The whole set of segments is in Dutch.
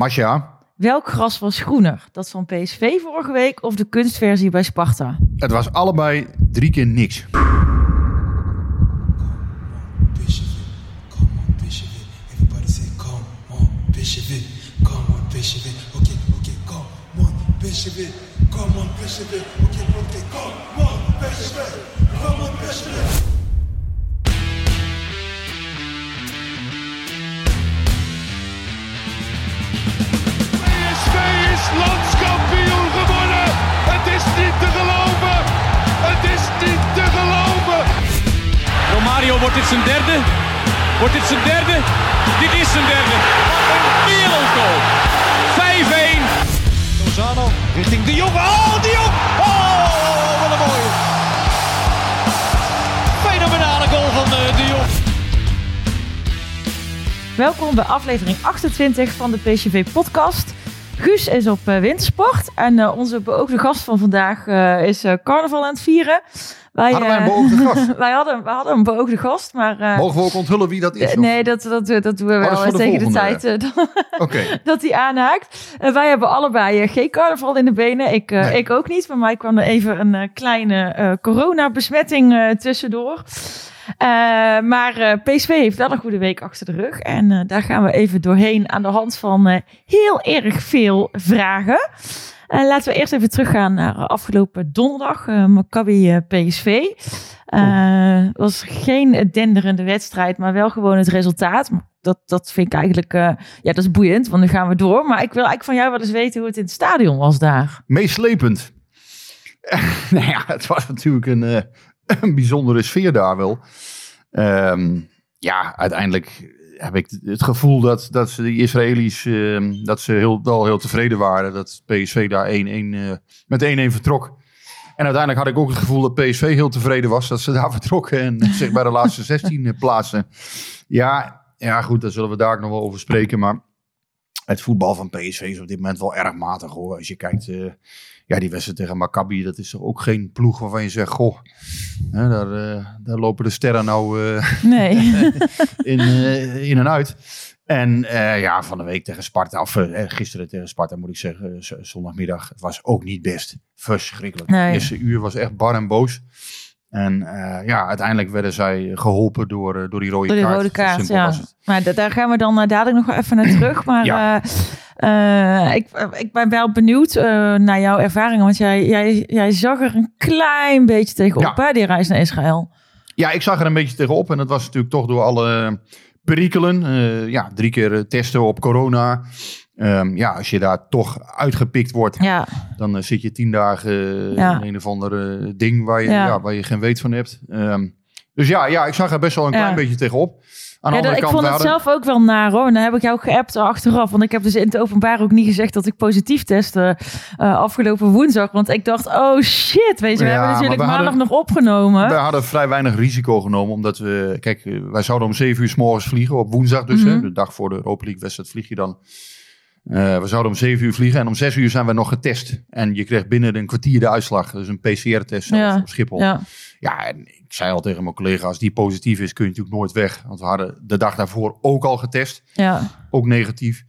Masja, welk gras was groener? Dat van PSV vorige week of de kunstversie bij Sparta? het was allebei drie keer niks. Come on, say, come on, Bishop landskampioen geworden. Het is niet te geloven. Het is niet te geloven. Romario, wordt dit zijn derde? Wordt dit zijn derde? Dit is zijn derde. Wat een wereldgoal. 5-1. Lozano richting De Jong. Oh, De Jong. Oh, wat een mooie. Fenomenale goal van eh, De Jong. Welkom bij aflevering 28 van de PCV-podcast. Guus is op eh, wintersport en eh, onze beoogde gast van vandaag eh, is carnaval aan het vieren. Wij, Hadden wij een beoogde gast? wij, hadden, wij hadden een beoogde gast, maar... eh, Mogen we ook onthullen wie dat is? of- nee, dat, dat, dat doen we Oh, wel de tegen de tijd dat- hij aanhaakt. Wij hebben allebei geen carnaval in de benen. Ik, Nee. ik ook niet. Bij mij kwam er even een kleine coronabesmetting tussendoor. Eh, maar eh, PSV heeft wel een goede week achter de rug. En eh, daar gaan we even doorheen aan de hand van heel erg veel vragen. Laten we eerst even teruggaan naar afgelopen donderdag. eh Maccabi PSV. Eh was geen denderende wedstrijd, maar wel gewoon het resultaat. Dat, dat vind ik eigenlijk, ja, dat is boeiend, want nu gaan we door. Maar ik wil eigenlijk van jou wel eens weten hoe het in het stadion was daar. Meeslepend. nou ja, het was natuurlijk een, een bijzondere sfeer daar wel. Ehm, ja, uiteindelijk heb ik het gevoel dat, dat ze, die Israëli's ehm, dat ze heel, wel heel tevreden waren. Dat PSV daar 1-1, eh, met 1-1 vertrok. En uiteindelijk had ik ook het gevoel dat PSV heel tevreden was dat ze daar vertrokken en zich bij de laatste 16 plaatsen. Ja, ja, goed, daar zullen we daar nog wel over spreken. Maar het voetbal van PSV is op dit moment wel erg matig hoor. Als je kijkt, eh, ja, die wedstrijd tegen Maccabi, dat is toch ook geen ploeg waarvan je zegt, goh, hè, daar, eh, daar lopen de sterren nou eh, Nee. in, eh, in en uit. En ja, van de week tegen Sparta, of gisteren tegen Sparta moet ik zeggen, zondagmiddag, het was ook niet best. Verschrikkelijk. Nee. Het eerste uur was echt bar en boos. En ja, uiteindelijk werden zij geholpen door, door die rode Door die kaart. rode ja. Maar da- daar gaan we dan dadelijk nog wel even naar terug. Maar Ja. Eh, ik, eh, ik ben wel benieuwd eh, naar jouw ervaringen. Want jij, jij, jij zag er een klein beetje tegenop, Ja. hè, die reis naar Israël. Ja, ik zag er een beetje tegenop. En dat was natuurlijk toch door alle perikelen. Ja, drie keer testen op corona. Ehm, ja, als je daar toch uitgepikt wordt, Ja, dan zit je tien dagen Ja. in een of ander ding waar je, waar je geen weet van hebt. Ehm, dus ja, ja, ik zag er best wel een klein beetje tegenop. Aan de ja dat- ik vond het hadden- zelf ook wel naar hoor. En dan heb ik jou ook geappt achteraf. Want ik heb dus in het openbaar ook niet gezegd dat ik positief testte eh, afgelopen woensdag. Want ik dacht, oh shit, weet je, we Ja, hebben natuurlijk we maandag hadden- nog opgenomen. We hadden vrij weinig risico genomen, omdat we... Kijk, eh, wij zouden om zeven uur s morgens vliegen, op woensdag dus. hè, Mhm. de dag voor de Europa League wedstrijd vlieg je dan. Eh, we zouden om zeven uur vliegen en om zes uur zijn we nog getest. En je kreeg binnen een kwartier de uitslag. Dus een PCR-test Ja, op Schiphol. Ja. Ja, en ik zei al tegen mijn collega, als die positief is, kun je natuurlijk nooit weg. Want we hadden de dag daarvoor ook al getest, ja. ook negatief.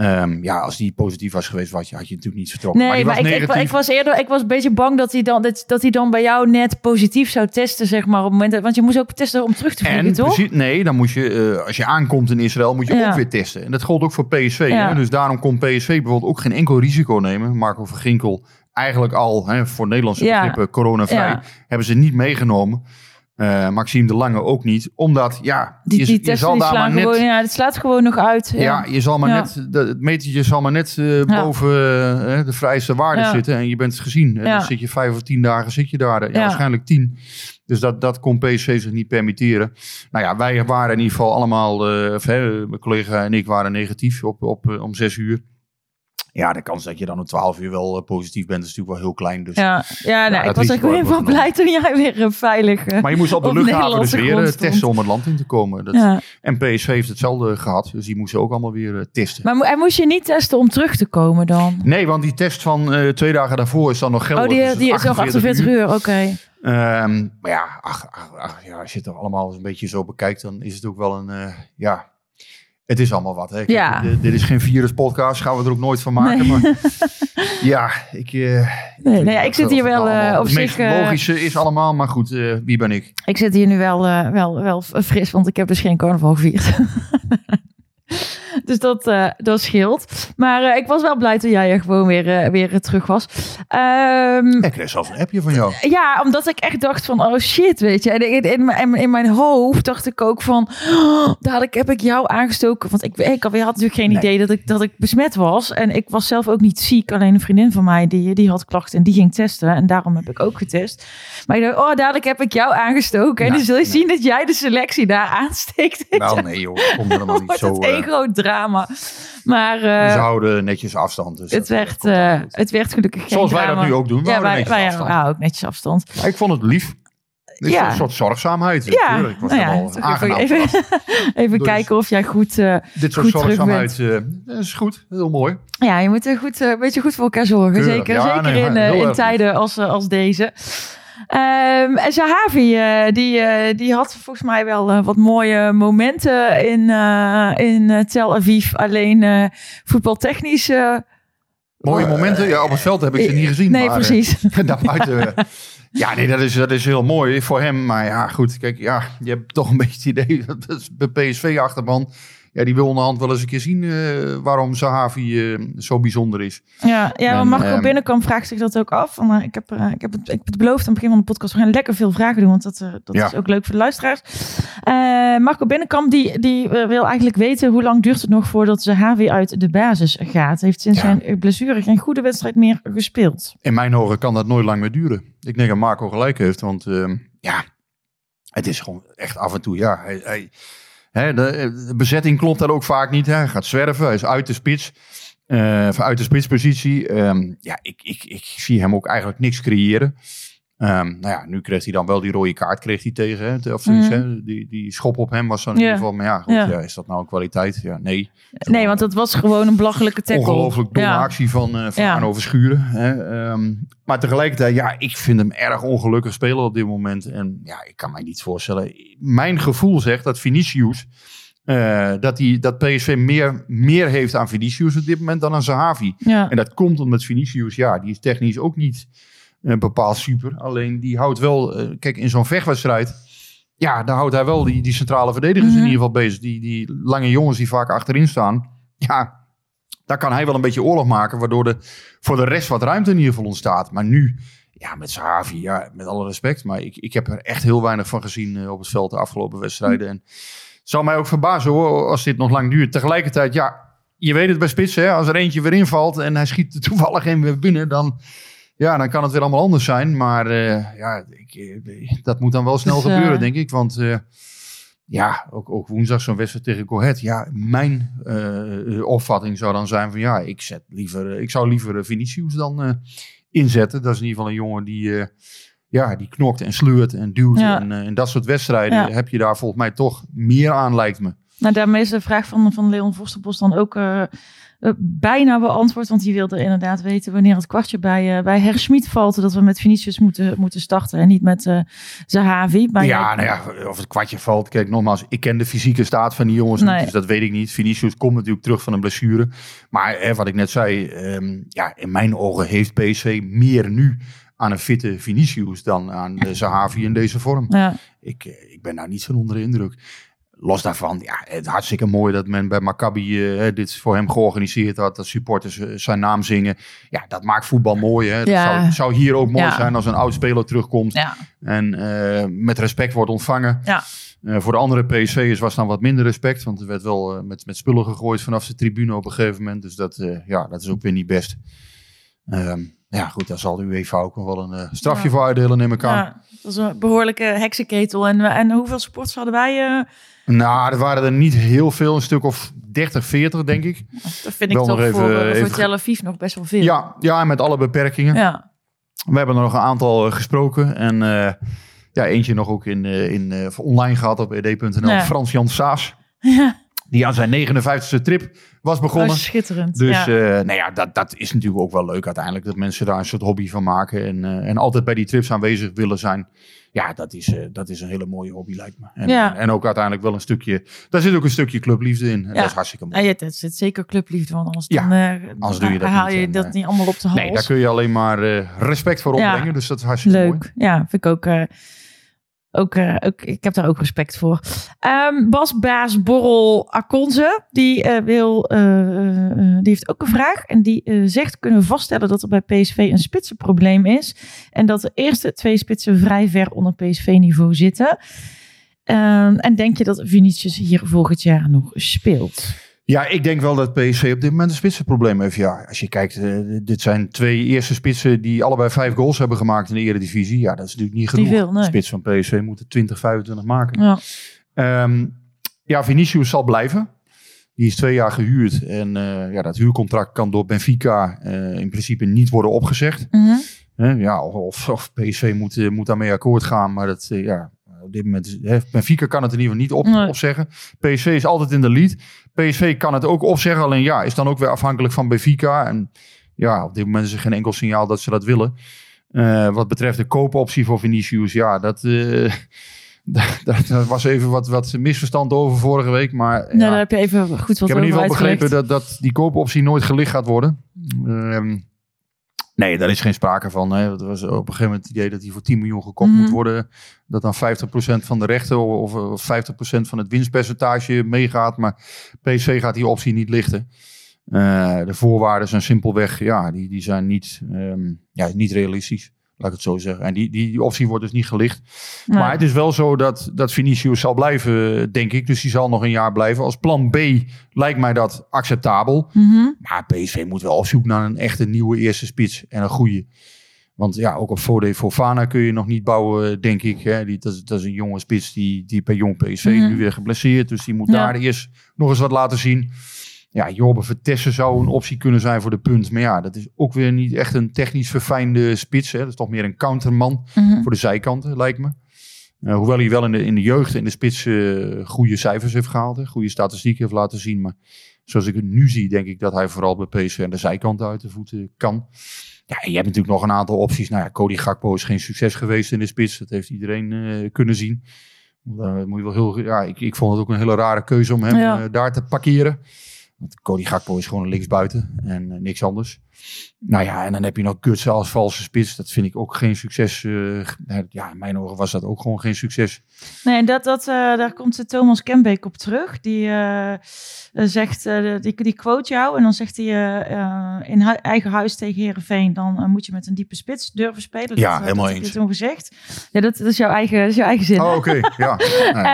Ehm, ja, als die positief was geweest, had je, had je natuurlijk niet vertrokken. Nee, die maar, was ik, ik, ik was eerder, ik was een beetje bang dat hij dan, dat, dat hij dan bij jou net positief zou testen, zeg maar. Op het moment, dat- want je moest ook testen om terug te vliegen, En toch? precies, nee, dan moet je, eh, als je aankomt in Israël, moet je Ja. ook weer testen. En dat geldt ook voor PSV. Ja. Hè? Dus daarom kon PSV bijvoorbeeld ook geen enkel risico nemen. Marco van Ginkel eigenlijk al, hè, voor Nederlandse Ja. begrippen, coronavrij, Ja. hebben ze niet meegenomen. Eh, Maxime de Lange ook niet. Omdat, ja, Die, je, die je testen zal daar maar net... gewoon, ja, het slaat gewoon nog uit. Ja, Ja, je zal maar Ja. net, de- het metertje zal maar net eh, Ja. boven eh, de vrijste waarde zitten. En je bent gezien. En dan zit je vijf of tien dagen zit je daar. Waarschijnlijk tien. Dus dat, dat kon PSV zich niet permitteren. Nou ja, wij waren in ieder geval allemaal, of, hè, mijn collega en ik waren negatief op, op, om zes uur. Ja, de kans dat je dan om twaalf uur wel eh, positief bent is natuurlijk wel heel klein. Dus. ja, ja, nou, ik was we geval blij toen jij weer eh, veilig eh, Maar je moest op de luchthaven dus weer testen om het land in te komen. Dat, ja. En PSV heeft hetzelfde gehad. Dus die moesten ook allemaal weer testen. Maar en moest je niet testen om terug te komen dan? Nee, want die test van eh, twee dagen daarvoor is dan nog geldig. Oh, Dus die, het die is nog 48 uur, oké. Ehm, maar ja, ach, ach, ach, ja, als je het toch allemaal eens een beetje zo bekijkt, dan is het ook wel een, eh, ja, het is allemaal wat. Hè. Kijk, Ja. dit, dit is geen viruspodcast, gaan we er ook nooit van maken. Nee. Maar ja, ik... eh, Nee, vind nou ja, ik zit het hier wel allemaal op Het zich... eh, logische is allemaal, maar goed, wie ben ik? ik zit hier nu wel, wel, wel fris, want ik heb dus geen carnaval gevierd. dus dat, eh, dat scheelt. Maar eh, ik was wel blij toen jij er gewoon weer, eh, weer terug was. Ehm, Ik kreeg zelfs een appje van jou. Ja, omdat ik echt dacht van, oh shit, weet je. En in, in, mijn- in mijn hoofd dacht ik ook van, oh, dadelijk heb ik jou aangestoken. Want ik, ik had natuurlijk geen Nee. idee dat ik, dat ik besmet was. En ik was zelf ook niet ziek. Alleen een vriendin van mij, die, die had klachten en die ging testen. En daarom heb ik ook getest. Maar ik dacht, oh, dadelijk heb ik jou aangestoken. En dan zul je zien dat jij de selectie daar aansteekt. Wel, nee joh, dat komt helemaal niet zo. het één groot drama. Maar eh, ze houden netjes afstand. Dus het, werd, goed. het werd gelukkig geen Zoals wij dat nu ook doen. We Ja, wij, netjes wij afstand. houden ook netjes afstand. Maar ik vond het lief. Is Ja. een soort zorgzaamheid. Ja. Ik was nou ja, aangenaam even, Dus- kijken of jij goed... eh, Dit soort goed zorgzaamheid is goed. Heel mooi. ja, je moet er goed, een beetje goed voor elkaar zorgen. Keurig. Zeker, Ja, zeker nee, in, in tijden als, als deze. Ehm en Zahavi, eh, die, eh, die had volgens mij wel eh, wat mooie momenten in, eh, in Tel Aviv. Alleen eh, voetbaltechnisch... eh, Mooie momenten. Ja, op het veld heb ik ze niet gezien. Nee, maar, eh, precies. daarbuiten. eh, ja, nee, dat is, dat is heel mooi voor hem. Maar ja, goed. Kijk, ja, je hebt toch een beetje het idee dat is bij PSV-achterban. Ja, die wil onderhand wel eens een keer zien eh, waarom Zahavi eh, zo bijzonder is. Ja, ja maar Marco ehm, Binnenkamp vraagt zich dat ook af. Van, eh, ik, heb, eh, ik, heb het, ik heb het beloofd aan het begin van de podcast. We gaan lekker veel vragen doen, want dat, eh, dat Ja. is ook leuk voor de luisteraars. Eh, Marco Binnenkamp die, die wil eigenlijk weten hoe lang duurt het nog voordat Zahavi uit de basis gaat. Heeft sinds Ja. zijn blessure geen goede wedstrijd meer gespeeld. In mijn ogen kan dat nooit lang meer duren. Ik denk dat Marco gelijk heeft, want eh, ja, het is gewoon echt af en toe, ja. Hij, hij, hè, de, bezetting klopt daar ook vaak niet. Hè. Hij gaat zwerven, hij is uit de spits, of uit de spitspositie. Ehm, ja, ik, ik, ik zie hem ook eigenlijk niks creëren. Ehm, nou ja, nu kreeg hij dan wel die rode kaart kreeg hij tegen. Hè, of zoiets, Mhm. hè. Die, die schop op hem was dan in ieder geval. Maar ja, goed, Ja. ja. is dat nou een kwaliteit? Ja, nee. Nee, want het was gewoon een belachelijke tackle. Ongelooflijk domme Ja. actie van, eh van Ja. Hè. Ehm, maar tegelijkertijd, ja, ik vind hem erg ongelukkig spelen op dit moment. En ja, ik kan mij niet voorstellen. Mijn gevoel zegt dat Vinicius, eh, dat, die, dat PSV meer, meer heeft aan Vinicius op dit moment dan aan Zahavi. Ja. En dat komt omdat Vinicius, ja, die is technisch ook niet bepaald super. Alleen die houdt wel, eh, kijk, in zo'n vechtwedstrijd, ja, daar houdt hij wel die, die centrale verdedigers Mhm. in ieder geval bezig. Die, die lange jongens die vaak achterin staan. Ja, daar kan hij wel een beetje oorlog maken, waardoor er voor de rest wat ruimte in ieder geval ontstaat. Maar nu, ja, met Sahavi, ja, met alle respect, maar ik, ik heb er echt heel weinig van gezien eh, op het veld de afgelopen wedstrijden. En het zou mij ook verbazen hoor, als dit nog lang duurt. Tegelijkertijd, ja, je weet het bij spitsen, hè, als er eentje weer invalt en hij schiet toevallig een weer binnen, dan, ja, dan kan het weer allemaal anders zijn. Maar eh, ja, ik, eh, dat moet dan wel snel Dus, eh, gebeuren, denk ik. Want ja, ook, ook woensdag zo'n wedstrijd tegen Ahead. Ja, mijn opvatting zou dan zijn van ja, ik, zet liever, ik zou liever Vinicius dan inzetten. Dat is in ieder geval een jongen die, ja, die knokt en sleurt en duwt. Ja. En in dat soort wedstrijden Ja. heb je daar volgens mij toch meer aan, lijkt me. Nou, daarmee is de vraag van, van Leon Vorsterbos dan ook eh, eh, bijna beantwoord. Want die wilde inderdaad weten wanneer het kwartje bij, eh bij Herschmid valt. Dat we met Vinicius moeten, moeten starten en niet met eh Zahavi. Maar ja, jij- nou ja, of het kwartje valt. Kijk, nogmaals, ik ken de fysieke staat van die jongens Nee. niet, dus dat weet ik niet. Vinicius komt natuurlijk terug van een blessure. Maar hè, wat ik net zei, ehm, ja, in mijn ogen heeft PSV meer nu aan een fitte Vinicius dan aan de Zahavi in deze vorm. Ja, Ik, ik ben daar niet van onder de indruk. Los daarvan, ja, het hartstikke mooi dat men bij Maccabi eh, dit voor hem georganiseerd had. Dat supporters eh, zijn naam zingen. Ja, dat maakt voetbal mooi. Hè. Het Ja. zou, zou hier ook mooi Ja. zijn als een oud speler terugkomt. Ja. En eh, met respect wordt ontvangen. Ja. Voor de andere PSV'ers was dan wat minder respect. Want er werd wel met, met spullen gegooid vanaf de tribune op een gegeven moment. Dus dat, ja, dat is ook weer niet best. Ehm, ja, goed, daar zal de UEFA ook nog wel een eh, strafje Ja. voor uitdelen, neem ik aan. Ja, dat was een behoorlijke heksenketel. En, en hoeveel supporters hadden wij? eh, Nou, er waren er niet heel veel. Een stuk of 30, 40, denk ik. dat vind ik toch nog even, voor, eh, eh, voor even- Tel Aviv nog best wel veel. Ja, ja, met alle beperkingen. Ja. We hebben er nog een aantal eh, gesproken. En eh, ja, eentje nog ook in, eh, in, eh, online gehad op ed.nl. Ja. Frans-Jan Saas. Ja, Die aan zijn 59ste trip was begonnen. oh, schitterend. Dus ja. eh, nou ja, dat, dat is natuurlijk ook wel leuk uiteindelijk. Dat mensen daar een soort hobby van maken. En, eh, en altijd bij die trips aanwezig willen zijn. Ja, dat is, eh, dat is een hele mooie hobby lijkt me. En, Ja. en ook uiteindelijk wel een stukje... Daar zit ook een stukje clubliefde in. En Ja. dat is hartstikke mooi. Ja, dat zit zeker clubliefde, want anders, Ja, dan, anders doe je dat haal niet je en, dat niet allemaal op de hals. Nee, daar kun je alleen maar respect voor Ja. opbrengen. Dus dat is hartstikke mooi. Leuk. Ja, vind ik ook. Ook, eh, ook ik heb daar ook respect voor. Ehm Bas Baas Borrel Akonze, die, eh, wil, eh, die heeft ook een vraag. En die zegt, kunnen we vaststellen dat er bij PSV een spitsenprobleem is. En dat de eerste twee spitsen vrij ver onder PSV-niveau zitten. Ehm, en denk je dat Vinicius hier volgend jaar nog speelt? Ja, ik denk wel dat PSV op dit moment een spitsenprobleem heeft. Ja, als je kijkt, eh, dit zijn twee eerste spitsen die allebei vijf goals hebben gemaakt in de eredivisie. Ja, dat is natuurlijk niet genoeg. veel, nee. De spits van PSV moeten 20, 25 maken. Ja. Ehm, ja, Vinicius zal blijven. Die is twee jaar gehuurd. En eh, ja, dat huurcontract kan door Benfica eh, in principe niet worden opgezegd. Mhm. Ja, of, of PSV moet, moet daarmee akkoord gaan. Maar dat, ja, op dit moment hè, Benfica kan het in ieder geval niet op, Nee. opzeggen. PSV is altijd in de lead. PSV kan het ook opzeggen. Alleen ja, is dan ook weer afhankelijk van Benfica. En ja, op dit moment is er geen enkel signaal dat ze dat willen. Eh, wat betreft de koopoptie voor Vinicius, ja, dat... eh, daar, daar was even wat, wat misverstand over vorige week. Maar Nou, ja, daar heb je even goed wat ik heb in ieder geval begrepen dat, dat die koopoptie nooit gelicht gaat worden. Ehm, nee, daar is geen sprake van. Hè. Het was op een gegeven moment het idee dat hij voor 10 miljoen gekocht Mhm. moet worden. Dat dan 50% van de rechten of, of 50% van het winstpercentage meegaat. Maar PSV gaat die optie niet lichten. Eh, de voorwaarden zijn simpelweg, ja, die, die zijn niet, ehm, ja, niet realistisch. Laat ik het zo zeggen. En die, die, die optie wordt dus niet gelicht. Nee. Maar het is wel zo dat, dat Vinicius zal blijven, denk ik. Dus die zal nog een jaar blijven. Als plan B lijkt mij dat acceptabel. Mhm. Maar PSV moet wel op zoek naar een echte nieuwe eerste spits. En een goede. Want ja, ook op Fode Fofana kun je nog niet bouwen, denk ik. Hè. Die, dat, is, dat is een jonge spits die, die bij jong PSV Mhm. nu weer geblesseerd. Dus die moet Ja. daar eerst nog eens wat laten zien. Ja, Jorbe Vertessen zou een optie kunnen zijn voor de punt. Maar ja, dat is ook weer niet echt een technisch verfijnde spits. Hè. Dat is toch meer een counterman Mhm. voor de zijkanten, lijkt me. Eh, hoewel hij wel in de, in de jeugd en de spits eh, goede cijfers heeft gehaald. Hè, goede statistieken heeft laten zien. Maar zoals ik het nu zie, denk ik dat hij vooral bij PSV aan de zijkant uit de voeten kan. Ja, je hebt natuurlijk nog een aantal opties. Nou ja, Cody Gakpo is geen succes geweest in de spits. Dat heeft iedereen eh, kunnen zien. Moet je wel heel, ja, ik, ik vond het ook een hele rare keuze om hem Ja. daar te parkeren. Want Cody Gakpo is gewoon een linksbuiten en eh, niks anders. Nou ja, en dan heb je nog Gutsen als valse spits. Dat vind ik ook geen succes. eh, ja, in mijn ogen was dat ook gewoon geen succes. Nee, en dat, dat, eh, daar komt Thomas Kembeek op terug. Die eh, zegt, die, die quote jou en dan zegt hij in hu- eigen huis tegen Herenveen, dan moet je met een diepe spits durven spelen. Ja, dat, helemaal dat eens. je toen gezegd. Ja, dat, dat is jouw eigen, is jouw eigen zin. Oh, oké. Ja. Nee.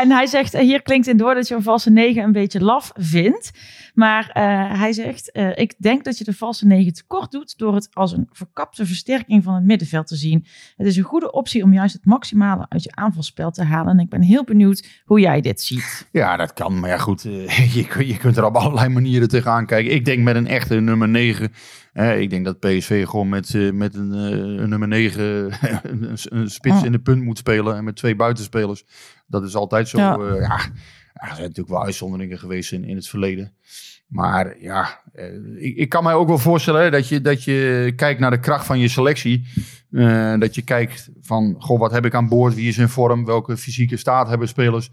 En hij zegt, hier klinkt in door dat je een valse 9 een beetje laf vindt. Maar eh, hij zegt, eh, ik denk dat je de valse 9 tekort doet door het als een verkapte versterking van het middenveld te zien. Het is een goede optie om juist het maximale uit je aanvalspel te halen. En ik ben heel benieuwd hoe jij dit ziet. Ja, dat kan. Maar ja, goed. eh, je, je kunt er op allerlei manieren tegenaan kijken. Ik denk met een echte nummer 9. eh, ik denk dat PSV gewoon met, met een, een nummer 9 een, een spits in de punt moet spelen. En met twee buitenspelers. Dat is altijd zo. Ja, er zijn natuurlijk wel uitzonderingen geweest in, in het verleden. Maar ja, eh, ik, ik kan mij ook wel voorstellen dat, je, dat je kijkt naar de kracht van je selectie. Eh, dat je kijkt van, goh, wat heb ik aan boord? Wie is in vorm? Welke fysieke staat hebben spelers?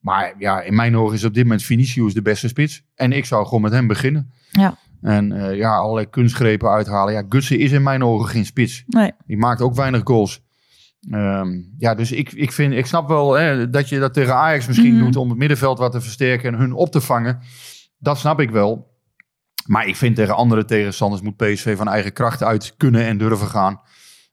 Maar ja, in mijn ogen is op dit moment Vinicius de beste spits. En ik zou gewoon met hem beginnen. Ja. En eh, ja, allerlei kunstgrepen uithalen. Ja, Gutsen is in mijn ogen geen spits. Nee. Die maakt ook weinig goals. Ehm, ja, dus ik, ik, vind, ik snap wel hè, dat je dat tegen Ajax misschien Mhm. doet om het middenveld wat te versterken en hun op te vangen. Dat snap ik wel. Maar ik vind tegen andere tegenstanders moet PSV van eigen kracht uit kunnen en durven gaan.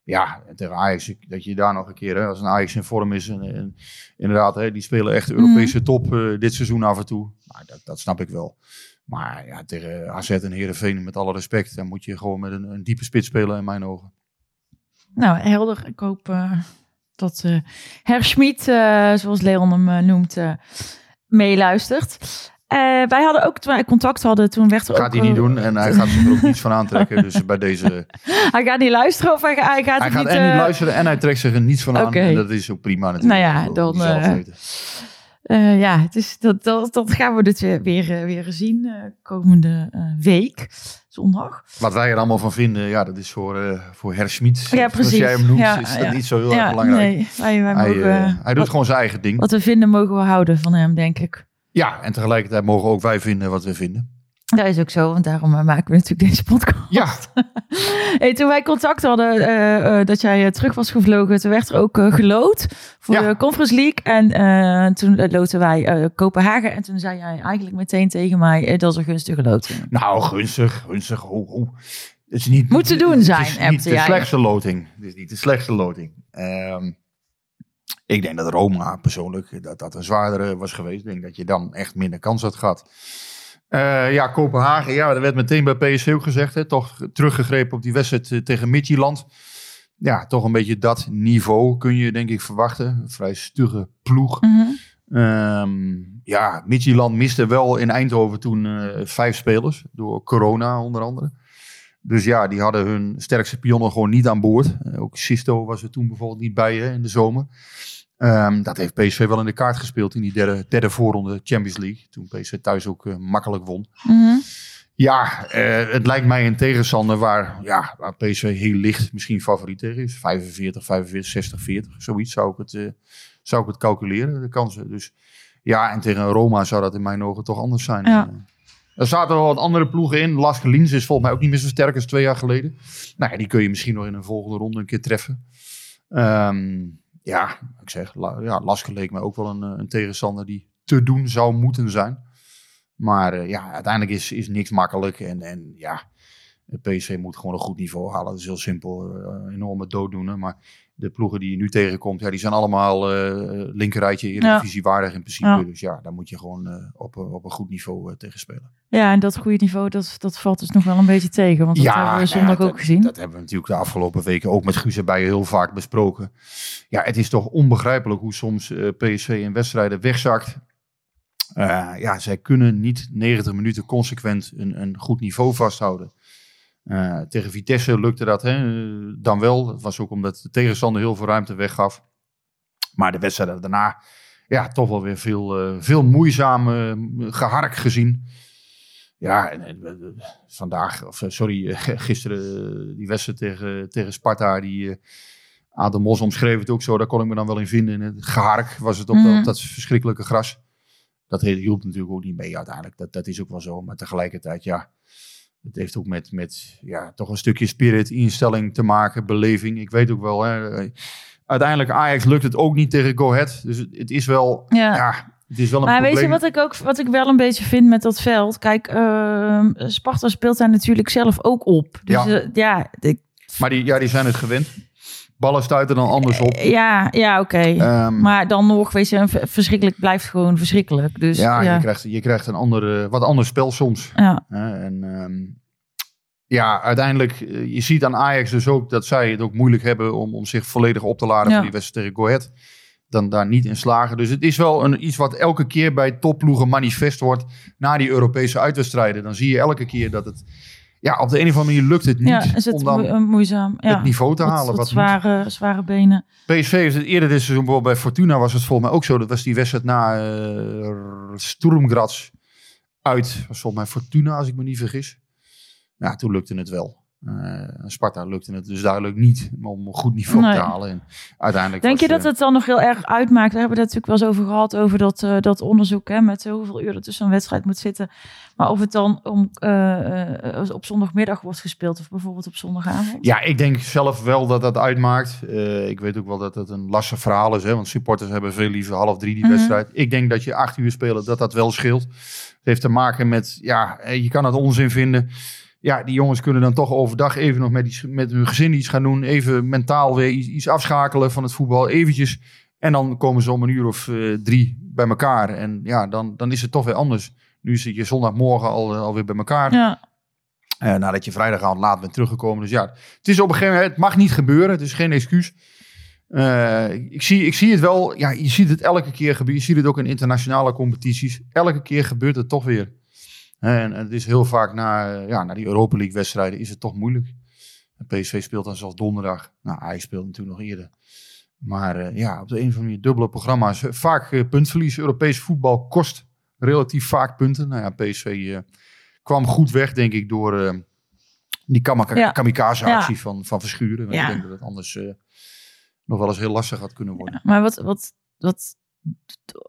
Ja, en tegen Ajax, dat je daar nog een keer, hè, als een Ajax in vorm is. En, en inderdaad, hè, die spelen echt Europese top eh, dit seizoen af en toe. Dat, dat snap ik wel. Maar ja, tegen AZ en Heerenveen, met alle respect, dan moet je gewoon met een, een diepe spits spelen in mijn ogen. Nou, helder. Ik hoop eh, dat eh Herr Schmid, zoals Leon hem noemt, meeluistert. Eh, wij hadden ook, toen wij contact hadden, toen werd er Gaat ook... hij niet doen en hij gaat zich er ook niets van aantrekken. Dus bij deze, Hij gaat niet luisteren of hij, hij gaat hij gaat niet... en niet eh, luisteren en hij trekt zich er niets van aan. En dat is ook prima natuurlijk. Nou ja, dan, eh, ja, het is, dat, dat, dat gaan we dit weer, weer, weer zien komende week, zondag. Wat wij er allemaal van vinden, ja, dat is voor, voor Herr Schmid. Ja, precies. jij hem noemt, Ja, is dat ja. niet zo heel erg belangrijk. nee, wij, wij Hij, mogen, hij doet wat, gewoon zijn eigen ding. wat we vinden mogen we houden van hem, denk ik. Ja, en tegelijkertijd mogen ook wij vinden wat we vinden. Dat is ook zo, want daarom maken we natuurlijk deze podcast. Ja, Hey, toen wij contact hadden eh, eh, dat jij eh, terug was gevlogen, toen werd er ook eh, gelood voor Ja. de Conference League. En toen loten wij Kopenhagen. En toen zei jij eigenlijk meteen tegen mij, dat een gunstige loting. nou, gunstig, gunstig. Ho, ho. Het is niet, Moet te doen zijn, Het is niet de slechtste loting. Het is niet de slechtste loting. Ehm, ik denk dat Roma persoonlijk, dat dat een zwaardere was geweest. Ik denk dat je dan echt minder kans had gehad. Eh, ja, Kopenhagen, ja, er werd meteen bij PSV ook gezegd. Hè, toch teruggegrepen op die wedstrijd eh, tegen Midtjylland. Ja, toch een beetje dat niveau kun je denk ik verwachten. Een vrij stugge ploeg. Ehm, ja, Midtjylland miste wel in Eindhoven toen eh, vijf spelers. Door corona onder andere. Dus ja, die hadden hun sterkste pionnen gewoon niet aan boord. Eh, ook Sisto was er toen bijvoorbeeld niet bij hè, in de zomer. Ehm, dat heeft PSV wel in de kaart gespeeld in die derde, derde voorronde Champions League. Toen PSV thuis ook eh, makkelijk won. Mhm. Ja, eh, het lijkt mij een tegenstander waar, ja, waar PSV heel licht misschien favoriet tegen is. 45, 45, 60, 40. Zoiets zou ik het, zou ik het calculeren, de kansen. Dus ja, en tegen Roma zou dat in mijn ogen toch anders zijn. Ja. Er zaten wel wat andere ploegen in. Las Lins is volgens mij ook niet meer zo sterk als twee jaar geleden. Nou ja, die kun je misschien nog in een volgende ronde een keer treffen. Ehm, ja, ik zeg, ja, Laske leek mij ook wel een, eh, een tegenstander die te doen zou moeten zijn. Maar eh, ja, uiteindelijk is, is niks makkelijk. En, en ja, de PSV moet gewoon een goed niveau halen. Dat is heel simpel. eh, enorme dooddoener. Maar de ploegen die je nu tegenkomt, ja, die zijn allemaal eh linkerrijtje Eredivisie waardig in principe. Ja. Dus ja, daar moet je gewoon eh, op, een- op een goed niveau eh, tegen spelen. Ja, en dat goede niveau, dat, dat valt dus nog wel een beetje tegen. Want dat hebben we nou zondag ook gezien. Dat hebben we natuurlijk de afgelopen weken ook met Guus erbij heel vaak besproken. Ja, het is toch onbegrijpelijk hoe soms eh, PSV in wedstrijden wegzakt. Eh, ja, zij kunnen niet 90 minuten consequent een, een goed niveau vasthouden. Eh, tegen Vitesse lukte dat hè, dan wel. Dat was ook omdat de tegenstander heel veel ruimte weggaf. Maar de wedstrijden daarna, ja, toch wel weer veel, eh, veel moeizaam eh, gehark gezien. Ja, en, en, vandaag, of sorry, gisteren die wedstrijd tegen, tegen Sparta, die Adam Mos omschreef het ook zo, daar kon ik me dan wel in vinden. In het gehark was het op, dat- Mhm. op dat verschrikkelijke gras. Dat hielp natuurlijk ook niet mee uiteindelijk. Dat, dat is ook wel zo. Maar tegelijkertijd, ja, het heeft ook met, met ja, toch een stukje spirit, instelling te maken, beleving. Ik weet ook wel, hè, eh, uiteindelijk Ajax lukt het ook niet tegen Go Ahead. Dus het, het is wel, Ja. ja. het is wel een Maar weet je wat ik ook wat ik wel een beetje vind met dat veld? Kijk, ehm, Sparta speelt daar natuurlijk zelf ook op. Dus Ja. ik- Maar die, ja, die zijn het gewend. Ballen stuiten dan anders op. ja, ja oké. Ehm, Maar dan nog, weet je, verschrikkelijk blijft gewoon verschrikkelijk. Dus ja, ja, Je, krijgt, je krijgt een ander, wat ander spel soms. ja. En ehm, ja, uiteindelijk, eh, je ziet aan Ajax dus ook dat zij het ook moeilijk hebben om, om zich volledig op te laden Ja. voor die wedstrijd tegen Go Ahead. Dan daar niet in slagen. Dus het is wel een, iets wat elke keer bij topploegen manifest wordt na die Europese uitwedstrijden. Dan zie je elke keer dat het, ja, op de een of andere manier lukt het niet ja, is het om dan moe- moeizaam. Ja. het niveau te Wat- halen. wat Wat, zware, zware benen. PSV heeft het eerder dit seizoen, bijvoorbeeld bij Fortuna was het volgens mij ook zo. Dat was die wedstrijd na eh Graz uit. Was volgens mij Fortuna, als ik me niet vergis. Ja, toen lukte het wel. Eh, Sparta lukte het dus duidelijk niet om een goed niveau Nee. te halen. En uiteindelijk Denk je dat eh, het dan nog heel erg uitmaakt? We hebben het natuurlijk wel eens over gehad, over dat, eh, dat onderzoek hè, met hoeveel uur er tussen een wedstrijd moet zitten. Maar of het dan om, op zondagmiddag wordt gespeeld of bijvoorbeeld op zondagavond? Ja, ik denk zelf wel dat dat uitmaakt. Ik weet ook wel dat het een lastig verhaal is. Hè, want supporters hebben veel liever half drie die Mhm. wedstrijd. Ik denk dat je acht uur spelen, dat dat wel scheelt. Het heeft te maken met, ja, je kan het onzin vinden. Ja, die jongens kunnen dan toch overdag even nog met, iets, met hun gezin iets gaan doen. Even mentaal weer iets, iets afschakelen van het voetbal. Eventjes. En dan komen ze om een uur of eh, drie bij elkaar. En ja, dan, dan is het toch weer anders. Nu zit je zondagmorgen al, eh, alweer bij elkaar. Ja, Eh, nadat je vrijdagavond laat bent teruggekomen. Dus ja, het is op een gegeven moment, het mag niet gebeuren. Het is geen excuus. Ik, zie, ik zie het wel, ja, je ziet het elke keer gebeuren. Je ziet het ook in internationale competities. Elke keer gebeurt het toch weer. En het is heel vaak na, ja, na die Europa League wedstrijden is het toch moeilijk. PSV speelt dan zelfs donderdag. Nou, hij speelt natuurlijk nog eerder. Maar eh, ja, op de een of andere manier dubbele programma's. Eh, Vaak eh, puntverlies. Europees voetbal kost relatief vaak punten. Nou ja, PSV kwam goed weg, denk ik, door die Ja. kamikaze-actie van, van Verschuren. Ja. Ik denk dat het anders nog wel eens heel lastig had kunnen worden. maar wat, wat, wat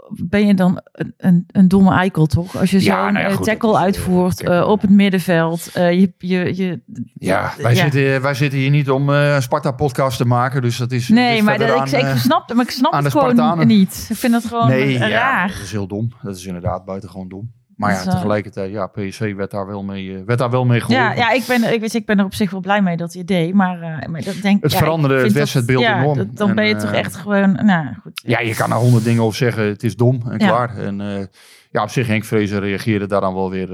ben je dan een, een, een domme eikel, toch? Als je Ja, zo'n nou ja, eh, tackle is, eh, uitvoert eh, op het middenveld. je, je, je, Ja, wij, ja. Zitten, wij zitten hier niet om een Sparta-podcast te maken. Dus dat is. Nee, maar dat, ik, aan, ik snap, maar ik snap het gewoon niet. Ik vind het gewoon nee, raar. dat is heel dom. Dat is inderdaad buitengewoon dom. Maar Dat ja, eh, tegelijkertijd, ja, PSV werd daar wel mee, eh, werd daar wel mee geholpen. Ja, ja ik, ben, er- ik, weet, je, ik ben er op zich wel blij mee dat het deed. Maar, eh, maar dat denk, Het ja, veranderde ik het wedstrijdbeeld ja, enorm. dat- Dan En, ben je toch echt gewoon... Nou, goed. Ja, je kan er honderd dingen over zeggen. Het is dom en Ja. klaar. En ja, op zich, Henk Vrezer reageerde daar dan wel weer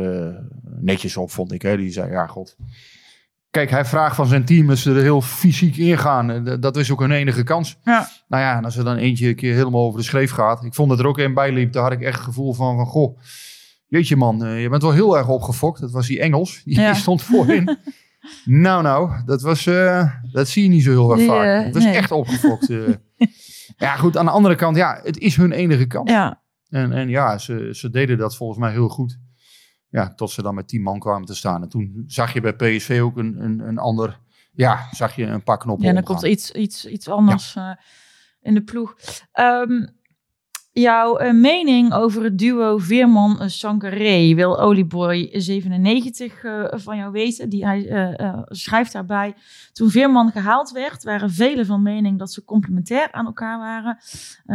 netjes op, vond ik. Hè. Die zei, ja, god. Kijk, hij vraagt van zijn team dat ze er heel fysiek ingaan. En dat- Dat is ook hun enige kans. Ja. Nou ja, en als er dan eentje een keer helemaal over de schreef gaat. Ik vond dat er ook een bij liep. Daar had ik echt het gevoel van, van goh. Jeetje man, eh, je bent wel heel erg opgefokt. Dat was die Engels. Die Ja. stond voorin. nou, nou, dat, was, eh, dat zie je niet zo heel erg Die, vaak. eh, Het was nee. echt opgefokt. ja, goed, aan de andere kant, ja, het is hun enige kans. Ja, En, en ja, ze, ze deden dat volgens mij heel goed. Ja, tot ze dan met tien man kwamen te staan. En toen zag je bij PSV ook een, een, een ander... Ja, zag je een paar knoppen ja dan omgaan. komt iets, iets, iets anders in de ploeg. Ehm, jouw eh, mening over het duo Veerman-Sangaré wil Olieboy97 eh, van jou weten. Die, hij eh, schrijft daarbij... Toen Veerman gehaald werd, waren velen van mening dat ze complementair aan elkaar waren.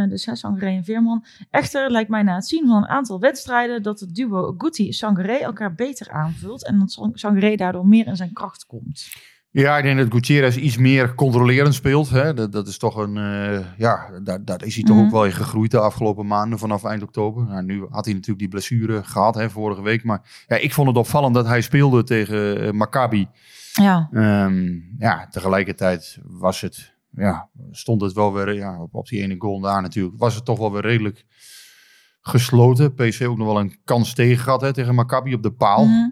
Dus hè, Sangaré en Veerman. Echter lijkt mij na het zien van een aantal wedstrijden... dat het duo Guti-Sangaré elkaar beter aanvult... en dat Sang- Sangaré daardoor meer in zijn kracht komt. Ja, ik denk dat Gutierrez iets meer controlerend speelt. Hè. Dat, dat is toch een... eh, ja, daar, daar is hij toch Mhm. ook wel in gegroeid de afgelopen maanden vanaf eind oktober. Nou, nu had hij natuurlijk die blessure gehad hè, vorige week. Maar ja, ik vond het opvallend dat hij speelde tegen eh, Maccabi. Ja, Ehm, ja, tegelijkertijd was het, ja, stond het wel weer ja, op, op die ene goal daar natuurlijk. Was het toch wel weer redelijk gesloten. PSV ook nog wel een kans tegen gehad hè, tegen Maccabi op de paal. Mhm.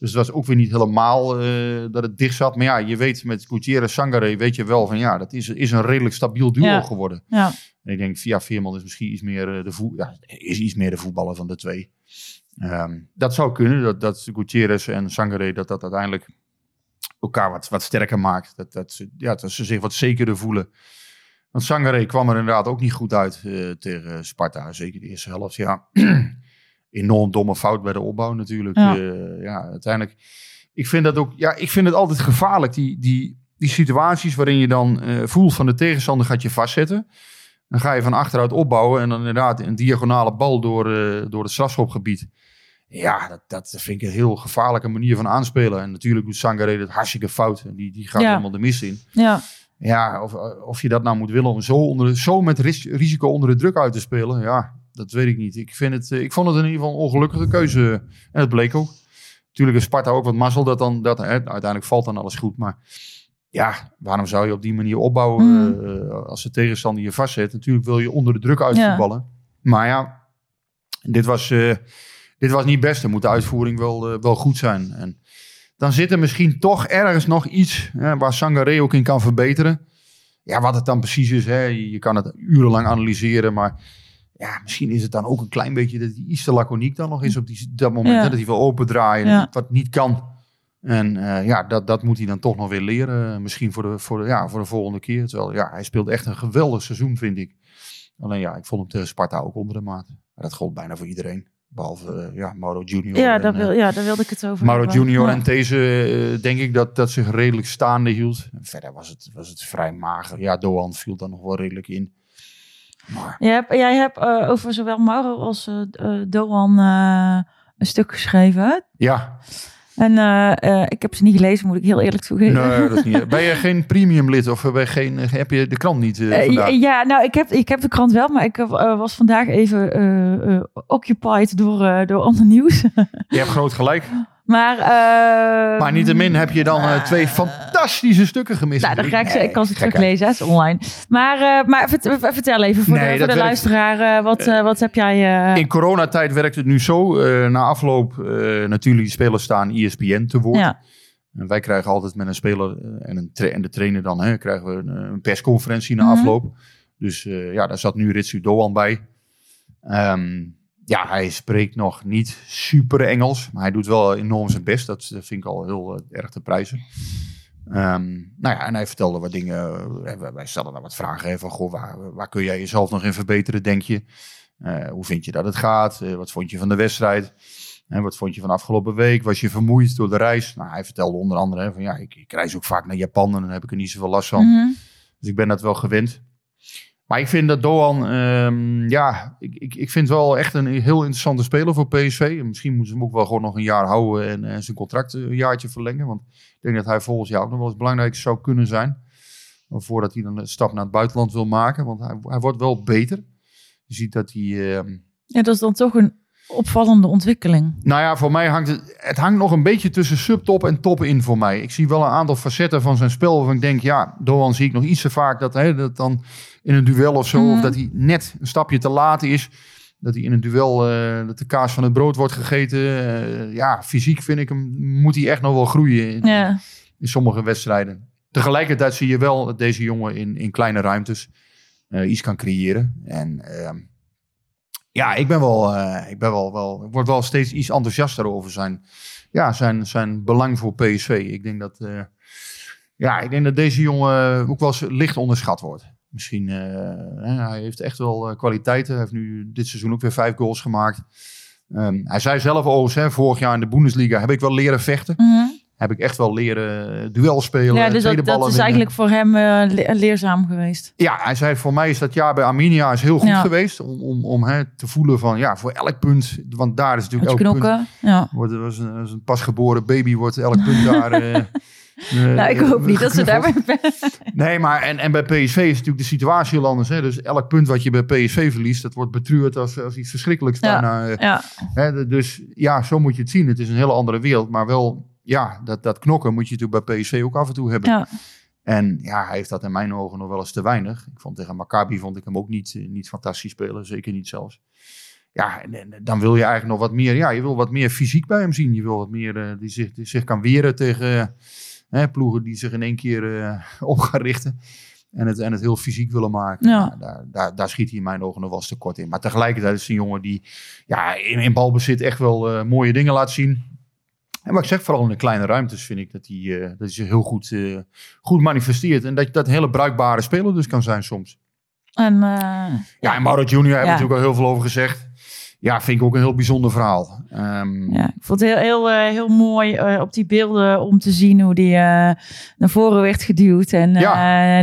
Dus het was ook weer niet helemaal eh, dat het dicht zat. Maar ja, je weet met Gutierrez Sangare weet je wel van ja, dat is, is een redelijk stabiel duo Ja. geworden. ja. En ik denk, via Veerman is misschien iets meer, eh, de, voe ja, is iets meer de voetballer van de twee. Ehm, dat zou kunnen, dat, dat Gutierrez en Sangare dat dat uiteindelijk elkaar wat, wat sterker maakt. Dat, dat, ze, ja, dat ze zich wat zekerder voelen. Want Sangare kwam er inderdaad ook niet goed uit eh, tegen Sparta. Zeker de eerste helft, ja. Enorm domme fout bij de opbouw natuurlijk. Ja. Ja, ja uiteindelijk. Ik vind dat ook, ja, ik vind het altijd gevaarlijk, die, die, die situaties waarin je dan eh, voelt van de tegenstander gaat je vastzetten. Dan ga je van achteruit opbouwen en dan inderdaad een diagonale bal door, eh, door het strafschopgebied. Ja, dat, dat vind ik een heel gevaarlijke manier van aanspelen. En natuurlijk doet Sangare het hartstikke fout. En Die, die gaat Ja. helemaal de mist in. Ja, Ja, of, of je dat nou moet willen om zo, onder, zo met ris- risico onder de druk uit te spelen. Ja, dat weet ik niet. Ik, vind het, eh, ik vond het in ieder geval een ongelukkige keuze. En het bleek ook. Natuurlijk is Sparta ook wat mazzel. Dat dan, dat, hè, uiteindelijk valt dan alles goed. Maar ja, waarom zou je op die manier opbouwen Mhm. eh, als de tegenstander je vastzet? Natuurlijk wil je onder de druk uitvoetballen. Maar ja, dit was, eh, dit was niet best. Dan moet de uitvoering wel, wel goed zijn. En dan zit er misschien toch ergens nog iets hè, waar Sangaré ook in kan verbeteren. Ja, wat het dan precies is, hè, je kan het urenlang analyseren, maar ja, misschien is het dan ook een klein beetje dat hij iets te laconiek dan nog is op die, dat moment. Ja. Hè, dat hij wil opendraaien, Ja. wat niet kan. En eh, ja, dat, dat moet hij dan toch nog weer leren. Misschien voor de, voor de, ja, voor de volgende keer. Terwijl ja, hij speelt echt een geweldig seizoen, vind ik. Alleen ja, ik vond hem tegen Sparta ook onder de maat. Maar dat gold bijna voor iedereen. Behalve eh, ja, Mauro Junior. Ja, daar, eh, wil, ja, daar wilde ik het over Mauro. Junior Ja. en deze eh, denk ik dat, dat zich redelijk staande hield. En verder was het, was het vrij mager. Ja, Doan viel dan nog wel redelijk in. Maar Jij hebt, jij hebt eh, over zowel Mauro als eh, eh, Doan een stuk geschreven. ja, En ik heb ze niet gelezen, moet ik heel eerlijk toegeven. nee, dat is niet. Ben je geen premium lid of ben je geen, heb je de krant niet vandaag? ja, nou, ik heb, ik heb de krant wel, maar ik was vandaag even occupied door, door ander nieuws. Je hebt groot gelijk. Maar, eh, Maar niettemin heb je dan eh, twee fantastische stukken gemist. Nou, dan ga ik ze, ik kan ze teruglezen, het is online. Maar, eh, maar vert- vertel even voor Nee, de, voor de luisteraar, eh, wat, eh, wat heb jij... eh, In coronatijd werkt het nu zo. eh, na afloop, eh, natuurlijk, die spelers staan E ESPN te woord. ja. En wij krijgen altijd met een speler eh, en, een tra- en de trainer dan, hè, krijgen we een, eh, een persconferentie na Mhm. afloop. Dus eh, ja, daar zat nu Ritsu Doan bij. Ehm, ja, hij spreekt nog niet super Engels, maar hij doet wel enorm zijn best. Dat vind ik al heel eh, erg te prijzen. Ehm, nou ja, en hij vertelde wat dingen. eh, wij- stelden daar wat vragen hè, van, goh, waar, waar kun jij jezelf nog in verbeteren, denk je? Eh, hoe vind je dat het gaat? Wat vond je van de wedstrijd? En wat vond je van afgelopen week? Was je vermoeid door de reis? Nou, hij vertelde onder andere hè, van ja, ik, ik reis ook vaak naar Japan en dan heb ik er niet zoveel last van. Mhm. Dus ik ben dat wel gewend. Maar ik vind dat Doan, ehm, ja, ik, ik, ik vind wel echt een heel interessante speler voor PSV. En misschien moeten ze hem ook wel gewoon nog een jaar houden en, zijn contract een jaartje verlengen. Want ik denk dat hij volgens jou ook nog wel eens belangrijk zou kunnen zijn. Voordat hij dan een stap naar het buitenland wil maken. Want hij, hij wordt wel beter. Je ziet dat hij... ehm, ja, dat is dan toch een opvallende ontwikkeling. nou ja, voor mij hangt het, het hangt nog een beetje tussen subtop en top in voor mij. Ik zie wel een aantal facetten van zijn spel waarvan ik denk, ja, Doan zie ik nog iets te vaak dat, hè, dat dan in een duel of zo, Mhm. of dat hij net een stapje te laat is. Dat hij in een duel, eh, dat de kaas van het brood wordt gegeten. Eh, ja, fysiek vind ik hem, moet hij echt nog wel groeien in, Ja, in sommige wedstrijden. Tegelijkertijd zie je wel dat deze jongen in, in kleine ruimtes eh, iets kan creëren. En ehm, ja, ik ben wel, eh, ik ben wel, wel, ik word wel steeds iets enthousiaster over zijn, ja, zijn, zijn belang voor PSV. Ik denk dat, eh, ja, ik denk dat deze jongen ook wel eens licht onderschat wordt. Misschien, hè, hij heeft echt wel kwaliteiten. Hij heeft nu dit seizoen ook weer vijf goals gemaakt. Ehm, hij zei zelf hè, vorig jaar in de Bundesliga heb ik wel leren vechten. Mhm. Heb ik echt wel leren duel spelen. ja dus tweede dat, dat is eigenlijk voor hem eh, le- leerzaam geweest. Ja, hij zei voor mij is dat jaar bij Arminia is heel goed Ja. geweest. Om, om, om hè, te voelen van ja, voor elk punt. Want daar is natuurlijk elk punt. knokken. Ja. Wordt, als, een, als een pasgeboren baby wordt elk punt daar. eh, eh, Nou, ik hoop niet dat ze daarbij... Nee, maar en, en bij PSV is natuurlijk de situatie heel anders. Hè? Dus elk punt wat je bij PSV verliest, dat wordt betreurd als, als iets verschrikkelijks. Ja. Daarna, eh, ja. Hè, dus ja, zo moet je het zien. Het is een hele andere wereld. Maar wel, ja, dat, dat knokken moet je natuurlijk bij PSV ook af en toe hebben. Ja. En ja, hij heeft dat in mijn ogen nog wel eens te weinig. Ik vond tegen Maccabi vond ik hem ook niet, eh, niet fantastisch spelen. Zeker niet zelfs. Ja, en, en dan wil je eigenlijk nog wat meer. Ja, je wil wat meer fysiek bij hem zien. Je wil wat meer eh, die, zich, die zich kan weren tegen hè, ploegen die zich in één keer eh, op gaan richten. En het, en het heel fysiek willen maken. Ja. Nou, daar, daar, daar schiet hij in mijn ogen nog wel eens tekort in. Maar tegelijkertijd is hij een jongen die ja, in, in balbezit echt wel mooie dingen laat zien. En wat ik zeg, vooral in de kleine ruimtes vind ik dat hij, eh, dat hij zich heel goed, eh, goed manifesteert. En dat dat een hele bruikbare speler dus kan zijn soms. En, eh, Ja, en Mauro Junior hebben we natuurlijk al heel veel over gezegd. Ja, vind ik ook een heel bijzonder verhaal. Ehm, Ja, ik vond het heel, heel, eh, heel mooi eh, op die beelden om te zien hoe die eh, naar voren werd geduwd. En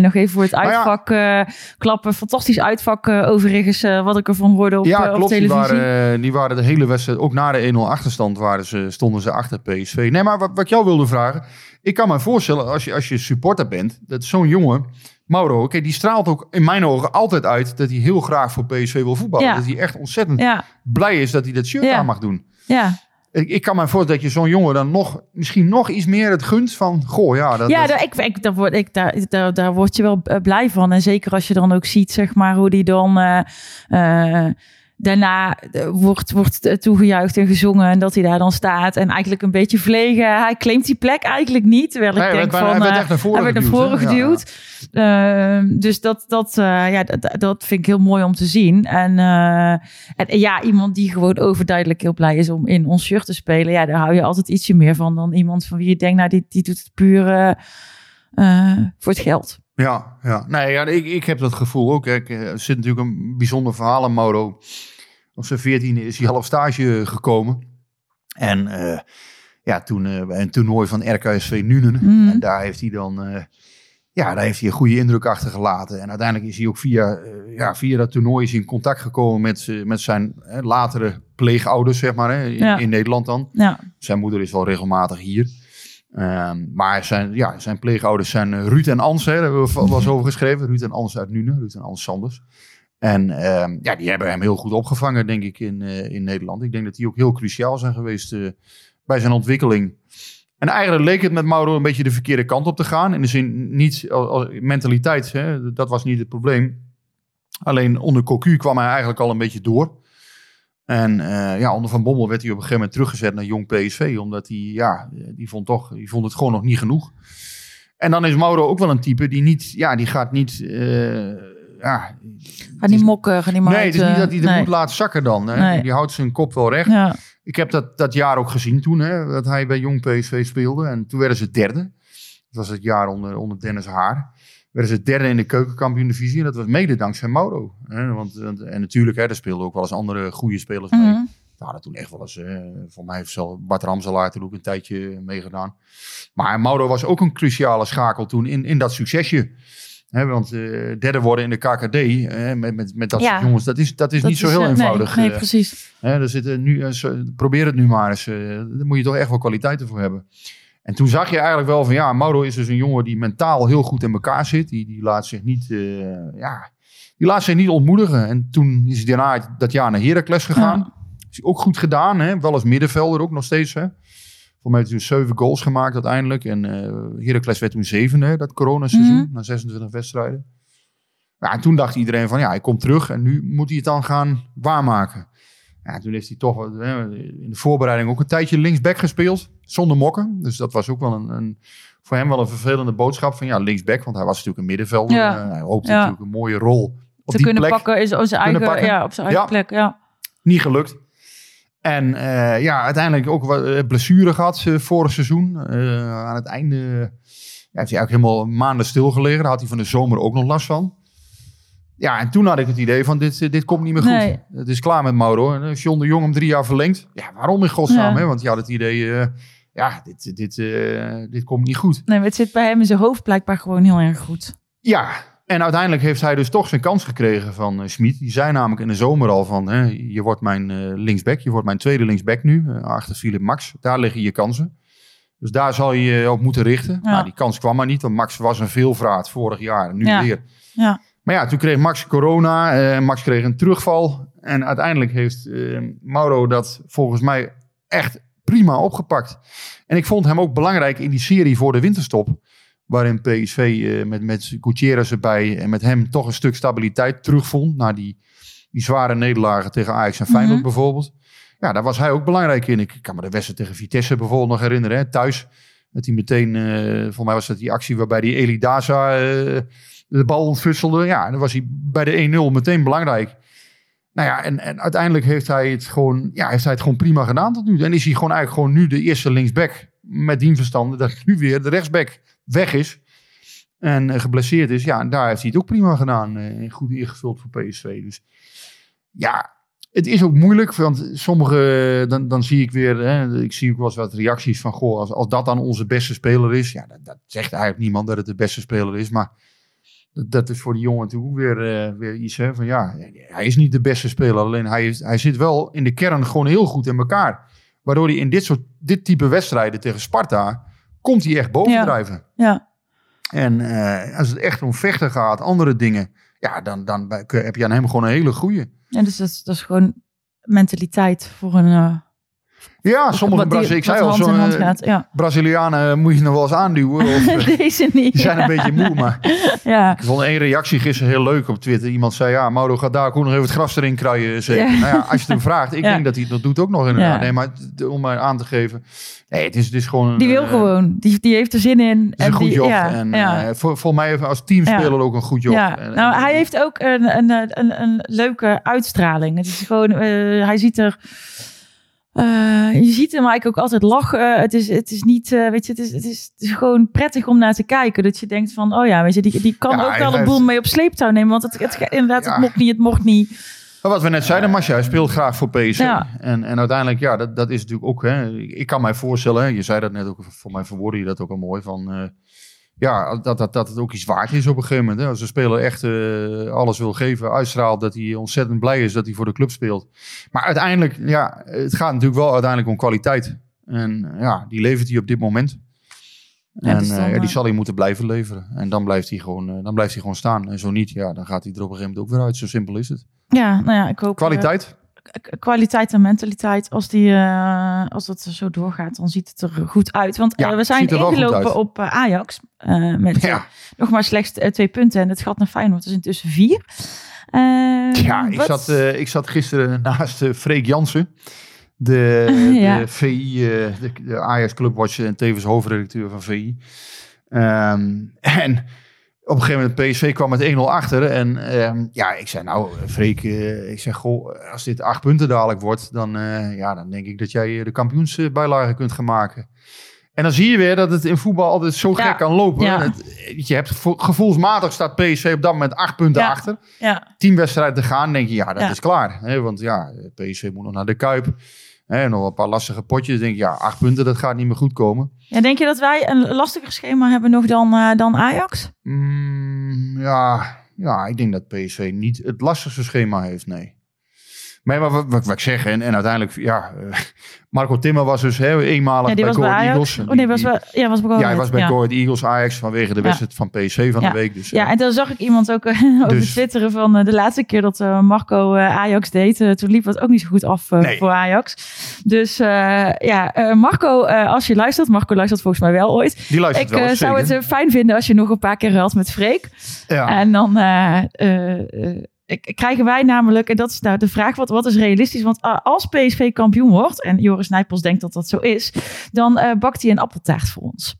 nog even voor het ja. uitvak klappen. Fantastisch uitvak overigens, wat ik ervan hoorde op, ja, eh, op klopt. Die televisie. waren, die waren de hele wedstrijd, ook na de 1-0 achterstand, waren ze, stonden ze achter PSV. Nee, maar wat, wat ik jou wilde vragen. Ik kan me voorstellen, als je, als je supporter bent, dat zo'n jongen, Mauro, oké, die straalt ook in mijn ogen altijd uit dat hij heel graag voor PSV wil voetballen. Ja. Dat hij echt ontzettend Ja, blij is dat hij dat shirt Ja. aan mag doen. ja. Ik, ik kan me voorstellen dat je zo'n jongen dan nog, misschien nog iets meer het gunt van, goh, ja, dat, ja dat- ik, ik, daar, word, ik, daar, daar, daar word je wel eh, blij van. En zeker als je dan ook ziet, zeg maar, hoe die dan... eh, eh, daarna eh, wordt, wordt toegejuicht en gezongen en dat hij daar dan staat en eigenlijk een beetje verlegen. Hij claimt die plek eigenlijk niet, terwijl ik Nee, denk van... hij werd eh, echt naar voren naar geduwd, voren? Ja, geduwd. Ehm, dus dat, dat, eh, ja, dat, dat vind ik heel mooi om te zien. En, en ja, iemand die gewoon overduidelijk heel blij is om in ons shirt te spelen. Ja, daar hou je altijd ietsje meer van dan iemand van wie je denkt, nou, die, die doet het puur voor het geld. Ja, ja. Nee, ja, ik, ik heb dat gevoel ook. Kijk, eh, er zit natuurlijk een bijzonder verhaal aan Mauro. Op zijn veertiende is hij half stage gekomen. En eh, ja, toen eh, bij een toernooi van RKSV Nuenen. Mhm. En daar heeft hij dan... ja, daar heeft hij een goede indruk achtergelaten. En uiteindelijk is hij ook via, ja, via dat toernooi is in contact gekomen met, met zijn latere pleegouders, zeg maar, hè, in, Ja. in Nederland dan. Ja, Zijn moeder is wel regelmatig hier. Ehm, maar zijn, ja, zijn pleegouders zijn eh, Ruud en Ans, daar hebben we eens over geschreven. Ruud en Ans uit Nuenen, Ruud en Ans Sanders. En ehm, ja, die hebben hem heel goed opgevangen, denk ik, in, eh, in Nederland. Ik denk dat die ook heel cruciaal zijn geweest eh, bij zijn ontwikkeling. En eigenlijk leek het met Mauro een beetje de verkeerde kant op te gaan. In de zin, niet als- mentaliteit, hè, dat was niet het probleem. Alleen onder Cocu kwam hij eigenlijk al een beetje door. En eh, ja, onder Van Bommel werd hij op een gegeven moment teruggezet naar jong PSV. Omdat hij, ja, die vond, toch, die vond het gewoon nog niet genoeg. En dan is Mauro ook wel een type die niet, ja, die gaat niet, eh, ja. ga niet mokken, ga niet maar Nee, het is niet dat hij de nee. moed laat zakken dan. Hè. Nee. Die houdt zijn kop wel recht. Ja, Ik heb dat, dat jaar ook gezien toen, hè, dat hij bij Jong PSV speelde. En toen werden ze derde. Dat was het jaar onder, onder Dennis Haar. Werden ze derde in de keukenkampioen-divisie. En dat was mede dankzij Mauro. Hè, want, en natuurlijk, hè, daar speelden ook wel eens andere goede spelers mee. Mhm. We hadden toen echt wel eens, eh, voor mij heeft zelf Bart Ramselaar toen ook een tijdje meegedaan. Maar Mauro was ook een cruciale schakel toen in, in dat succesje. Hè, want eh, derde worden in de KKD eh, met, met, met dat Ja. jongens, dat is, dat is Dat niet zo is, heel eenvoudig. Nee, nee eh. precies. Hè, er zitten nu, probeer het nu maar eens. daar moet je toch echt wel kwaliteiten voor hebben. En toen zag je eigenlijk wel van ja, Mauro is dus een jongen die mentaal heel goed in elkaar zit. Die, die laat zich niet, eh, ja, die laat zich niet ontmoedigen. En toen is hij daarna dat jaar naar Heracles gegaan. Ja. Is hij ook goed gedaan, hè? wel als middenvelder ook nog steeds. Hè? Voor mij heeft hij toen zeven goals gemaakt uiteindelijk. En eh Heracles werd toen zevende, dat coronaseizoen, Mhm. na 26 wedstrijden. Ja, en toen dacht iedereen van ja, hij komt terug en nu moet hij het dan gaan waarmaken. Ja, toen heeft hij toch in de voorbereiding ook een tijdje linksback gespeeld, zonder mokken. Dus dat was ook wel een, een, voor hem wel een vervelende boodschap van ja, linksback, want hij was natuurlijk een middenvelder. Ja. Eh, hij hoopte Ja. natuurlijk een mooie rol op Te die kunnen plek. pakken is op zijn eigen, pakken. ja, op zijn eigen Ja. plek. Ja. Niet gelukt. En eh, ja, uiteindelijk ook wat eh, blessure gehad eh, vorig seizoen. Aan het einde heeft hij eigenlijk helemaal maanden stilgelegen. Daar had hij van de zomer ook nog last van. Ja, en toen had ik het idee van dit, eh, dit komt niet meer goed. Nee. Het is klaar met Mauro. En John de Jong hem drie jaar verlengt. Ja, waarom in godsnaam? Ja. Hè? Want je had het idee, eh, ja, dit, dit, eh, dit komt niet goed. Nee, maar het zit bij hem in zijn hoofd blijkbaar gewoon heel erg goed. Ja, en uiteindelijk heeft hij dus toch zijn kans gekregen van uh, Schmid. Die zei namelijk in de zomer al van, hè, je wordt mijn linksback, je wordt mijn tweede linksback nu, achter Philip Max. Daar liggen je kansen. Dus daar zal je je op moeten richten. Ja. Nou, die kans kwam maar niet, want Max was een veelvraat vorig jaar, nu Ja. weer. Ja. Maar ja, toen kreeg Max corona, eh, Max kreeg een terugval. En uiteindelijk heeft eh, Mauro dat volgens mij echt prima opgepakt. En ik vond hem ook belangrijk in die serie voor de winterstop. Waarin PSV eh, met, met Gutierrez erbij en met hem toch een stuk stabiliteit terugvond. Na die, die zware nederlagen tegen Ajax en Feyenoord Mhm. bijvoorbeeld. Ja, daar was hij ook belangrijk in. Ik kan me de wedstrijd tegen Vitesse bijvoorbeeld nog herinneren. Hè, thuis. Dat hij meteen, voor mij was dat die actie waarbij die Eli Daza eh, de bal ontfutselde. Ja, en dan was hij bij de 1-0 meteen belangrijk. Nou ja, en, en uiteindelijk heeft hij, het gewoon, ja, heeft hij het gewoon prima gedaan tot nu. En is hij gewoon eigenlijk gewoon nu de eerste linksback. Met dien verstande dat nu weer de rechtsback weg is. En eh, geblesseerd is. Ja, en daar heeft hij het ook prima gedaan. eh, goed ingevuld voor PSV. Dus ja, het is ook moeilijk. Want sommige, dan, dan zie ik weer, hè, ik zie ook wel eens wat reacties van, goh, als, als dat dan onze beste speler is. Ja, dat, dat zegt eigenlijk niemand dat het de beste speler is. Maar dat, dat is voor die jongen natuurlijk ook weer, eh, weer iets hè, van, ja, hij is niet de beste speler. Alleen hij, is, hij zit wel in de kern gewoon heel goed in elkaar. Waardoor hij in dit, soort, dit type wedstrijden tegen Sparta, komt hij echt bovendrijven. Ja. En eh, als het echt om vechten gaat, andere dingen, ja, dan, dan heb je aan hem gewoon een hele goeie. ja dus dat is, dat is gewoon mentaliteit voor een, eh, Ja, sommige Brazilianen, ik zei al, zo'n eh. Ja. Brazilianen moet je nog wel eens aanduwen. Of, eh, Deze niet. die zijn ja. een beetje moe, maar Ja. ik vond één reactie gisteren heel leuk op Twitter. Iemand zei, ja, Mauro gaat daar ook nog even het gras erin kruien. Zeker. Ja. Nou ja, als je het hem vraagt, ik denk dat hij dat doet ook nog inderdaad. Nee, maar om maar aan te geven. Nee, het is, het is gewoon... Die wil eh, gewoon. Die, die heeft er zin in. Het is een En goed die, job. En eh, voor, voor mij als teamspeler ook een goed job. Ja, En- nou, en- hij heeft ook een, een, een, een leuke uitstraling. Het is gewoon, eh, hij ziet er. eh, je ziet hem eigenlijk ook altijd lachen. Het is, het is niet, eh, weet je, het is, het, is, het is gewoon prettig om naar te kijken. Dat je denkt van, oh ja, weet je, die, die kan Ja, ook wel een boel mee op sleeptouw nemen. Want het, het, inderdaad, Ja. het mocht niet, het mocht niet. Maar wat we net zeiden, Masja, hij speelt graag voor PSV. Ja. En, en uiteindelijk, ja, dat, dat is natuurlijk ook... Hè, ik, kan mij voorstellen, hè, je zei dat net ook, voor mij verwoordde je dat ook al mooi, van... eh, ja, dat, dat, dat het ook iets waard is op een gegeven moment. Hè. Als een speler echt eh, alles wil geven, uitstraalt, dat hij ontzettend blij is dat hij voor de club speelt. Maar uiteindelijk, ja, het gaat natuurlijk wel uiteindelijk om kwaliteit. En ja, die levert hij op dit moment. Ja, en eh, ja, die eh, zal hij moeten blijven leveren. En dan blijft hij gewoon, eh, dan blijft hij gewoon staan. En zo niet, ja, dan gaat hij er op een gegeven moment ook weer uit. Zo simpel is het. Ja, nou ja, ik hoop... eh, Kwaliteit? Kwaliteit en mentaliteit, als, die, eh, als dat zo doorgaat, dan ziet het er goed uit. Want Ja, eh, we zijn ingelopen op eh, Ajax. met Ja. nog maar slechts twee punten. En het gat naar Feyenoord is intussen vier. Ja, ik zat, ik zat gisteren naast Freek Jansen. De, Ja. de VI, de, de Ajax Clubwatch en tevens hoofdredacteur van VI. Ehm, en op een gegeven moment PSV kwam met 1-0 achter. En ehm, ja, ik zei nou, Freek, eh, ik zeg, goh, als dit acht punten dadelijk wordt, dan, eh, ja, dan denk ik dat jij eh, de kampioensbijlage kunt gaan maken. En dan zie je weer dat het in voetbal altijd zo Ja. gek kan lopen. Ja. Het- je hebt gevo- gevoelsmatig staat PSV op dat moment acht punten Ja. achter Ja, tien wedstrijden te gaan, denk je, ja, dat is klaar. Hè? Want ja, PSV moet nog naar de Kuip. Hè? Nog een paar lastige potjes. denk je, ja, acht punten, dat gaat niet meer goed komen. ja, denk je dat wij een lastiger schema hebben nog dan, eh, dan Ajax? Mm, ja, ja, ik denk dat PSV niet het lastigste schema heeft, nee. Maar wat, wat, wat ik zeg, en, en uiteindelijk, ja, eh, Marco Timmer was dus hè, eenmalig Ja, bij Go. Eagles. Oh nee, was wel, ja, was bij ja, hij was bij ja. Go Eagles Ajax vanwege de wedstrijd van PSV van de week. Dus, Ja, eh, en toen zag ik iemand ook eh, over Dus- twitteren van de laatste keer dat Marco Ajax deed. toen liep het ook niet zo goed af Nee. voor Ajax. Dus eh, ja, Marco, als je luistert, Marco luistert volgens mij wel ooit. die luistert Ik wel, zou het fijn vinden als je nog een paar keer ruilt met Freek. ja. En dan krijgen wij namelijk, en dat is nou de vraag, wat, wat is realistisch? Want eh, als PSV kampioen wordt, en Joris Nijpels denkt dat dat zo is, dan eh, bakt hij een appeltaart voor ons.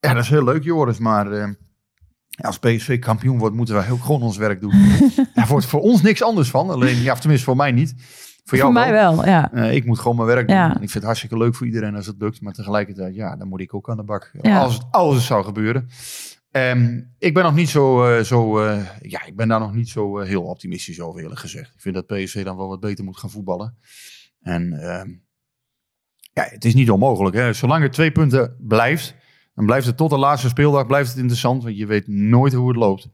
Ja, dat is heel leuk, Joris. Maar eh, als PSV kampioen wordt, moeten wij ook gewoon ons werk doen. Daar wordt voor ons niks anders van. Alleen, ja, of tenminste voor mij niet. Voor jou voor mij wel, ja. Eh, ik moet gewoon mijn werk doen. Ja. En ik vind het hartstikke leuk voor iedereen als het lukt. Maar tegelijkertijd, ja, dan moet ik ook aan de bak. Ja. Als, het, als het zou gebeuren. Ehm, ik ben nog niet zo, eh, zo eh, ja, ik ben daar nog niet zo eh, heel optimistisch over eerlijk gezegd. Ik vind dat PSV dan wel wat beter moet gaan voetballen. En ehm, ja, het is niet onmogelijk. Hè. Zolang het twee punten blijft, dan blijft het tot de laatste speeldag blijft het interessant. Want je weet nooit hoe het loopt.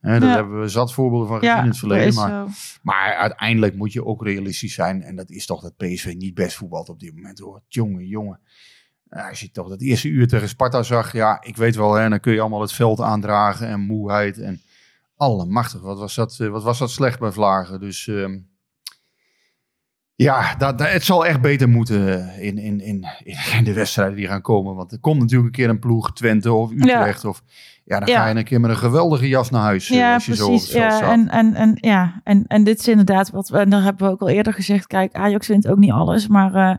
Hè, daar hebben we zat voorbeelden van gezien Ja, in het verleden. Maar maar uiteindelijk moet je ook realistisch zijn. En dat is toch dat PSV niet best voetbalt op dit moment hoor. Jongen, jongen. Als je toch dat eerste uur tegen Sparta zag. Ja, ik weet wel. Hè, dan kun je allemaal het veld aandragen. En moeheid. En allemachtig. Wat was dat, eh, wat was dat slecht bij Vlagen. Dus ehm, ja, dat, dat- het zal echt beter moeten in, in, in, in de wedstrijden die gaan komen. Want er komt natuurlijk een keer een ploeg. Twente of Utrecht. Of, ja, dan Ja. ga je een keer met een geweldige jas naar huis. eh, Ja, als je zo precies. Ja, en, en, en, ja en, en dit is inderdaad wat we, en daar hebben we ook al eerder gezegd. Kijk, Ajax wint ook niet alles, maar eh,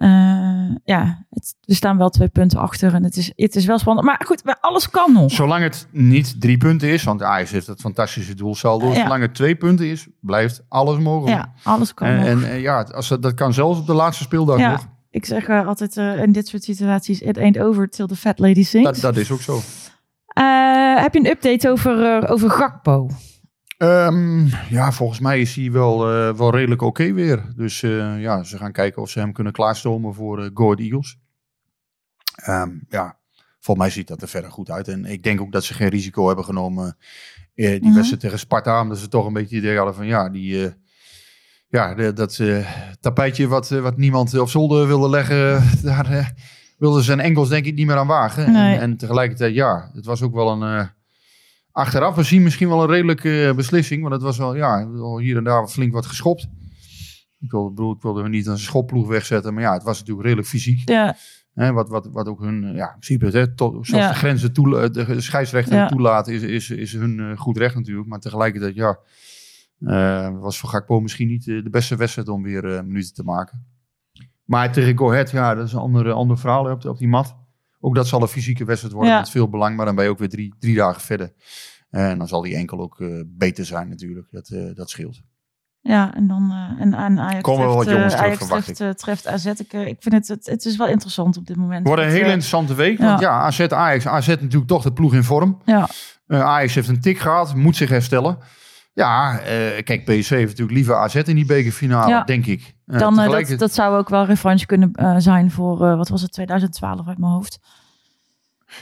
eh, ja, het, we staan wel twee punten achter en het is, het is wel spannend. Maar goed, alles kan nog. Zolang het niet drie punten is, want Ajax heeft dat fantastische doelsaldo. Ja. Zolang het twee punten is, blijft alles mogelijk. Ja, alles kan en, nog. en eh, ja, als dat, dat kan zelfs op de laatste speeldag Ja. nog. Ik zeg eh, altijd in dit soort situaties, it ain't over till the fat lady sings. Dat, dat is ook zo. Heb je een update over, over Gakpo? Ehm, ja, volgens mij is hij wel, eh, wel redelijk oké weer. Dus eh, ja, ze gaan kijken of ze hem kunnen klaarstomen voor Go Ahead Eagles. Ehm, ja, volgens mij ziet dat er verder goed uit. En ik denk ook dat ze geen risico hebben genomen die wedstrijd tegen Sparta. Omdat ze toch een beetje het idee hadden van ja, die... ja, de- dat eh, tapijtje wat, wat niemand op zolder wilde leggen, daar eh, wilden zijn enkels denk ik niet meer aan wagen. Nee. En, en tegelijkertijd, ja, het was ook wel een, eh, achteraf gezien misschien wel een redelijke eh, beslissing. Want het was wel, ja, hier en daar flink wat geschopt. Ik wilde, bedoel, ik wilde hun niet een schopploeg wegzetten. Maar ja, het was natuurlijk redelijk fysiek. Ja, Hè, wat, wat, wat ook hun, eh, ja, in principe, hè, tot, zoals Ja. de grenzen toe, de, scheidsrechter Ja. toelaten, is, is, is hun eh, goed recht natuurlijk. Maar tegelijkertijd, ja, eh, was voor Gakpo misschien niet eh, de beste wedstrijd om weer eh, minuten te maken. Maar tegen Go Ahead, ja, dat is een ander, ander verhaal hè, op, op die mat. Ook dat zal een fysieke wedstrijd worden met veel belang. Maar dan ben je ook weer drie, drie dagen verder. En dan zal die enkel ook eh, beter zijn natuurlijk. Dat, eh, dat scheelt. ja en dan eh, en aan Ajax Komen treft, wat jongens eh, terug, Ajax treft, eh, treft AZ. Ik, eh, ik vind het, het, het is wel interessant op dit moment. Het wordt een hele eh, interessante week. Want ja, AZ, Ajax. AZ natuurlijk toch de ploeg in vorm. Ja, Eh, Ajax heeft een tik gehad, moet zich herstellen. Ja, eh, kijk, PSV heeft natuurlijk liever AZ in die bekerfinale, Ja. denk ik. Eh, dan, eh, tegelijk- dat, dat zou ook wel revanche kunnen zijn voor, wat was het, 2012 uit mijn hoofd.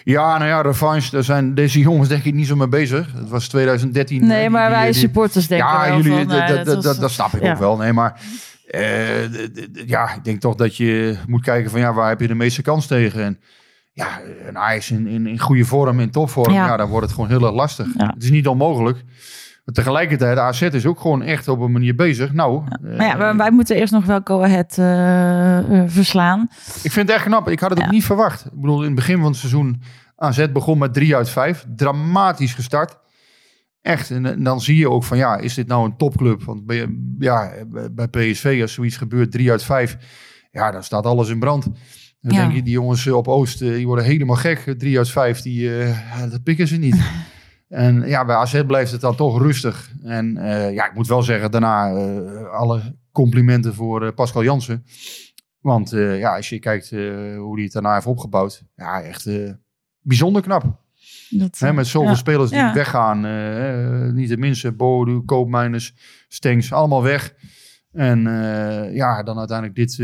Ja, nou ja, revanche, daar zijn deze jongens denk ik niet zo mee bezig. Het was 2013. Nee, maar wij die- die- supporters denken Ja, jullie, van, dat- dat, dat was- snap ik ja. ook wel. Nee, maar ja, ik denk toch dat je moet kijken van ja, waar heb je de meeste kans tegen? En ja, een Ajax in, in, in goede vorm, in topvorm, ja. Ja. dan wordt het gewoon heel erg lastig. Ja. Het is niet onmogelijk. Maar tegelijkertijd, AZ is ook gewoon echt op een manier bezig. Nou, Maar ja, eh, wij, wij moeten eerst nog wel Go Ahead eh, eh, verslaan. Ik vind het echt knap. Ik had het Ja. ook niet verwacht. Ik bedoel, in het begin van het seizoen AZ begon met 3 uit 5. Dramatisch gestart. Echt. En, en dan zie je ook van, ja, is dit nou een topclub? Want bij, ja, bij PSV, als zoiets gebeurt, 3 uit 5. Ja, dan staat alles in brand. Dan denk je, die jongens op Oost, eh, die worden helemaal gek. 3 uit 5, die, eh, dat pikken ze niet. En ja, bij AZ blijft het dan toch rustig. En eh, ja, ik moet wel zeggen, daarna eh, alle complimenten voor eh, Pascal Jansen. Want ja, als je kijkt hoe hij het daarna heeft opgebouwd. Ja, echt bijzonder knap. Dat, met zoveel ja. spelers die Ja. weggaan. niet de minste. Bodu, Koopmijners, Stengs, allemaal weg. En ja, dan uiteindelijk dit,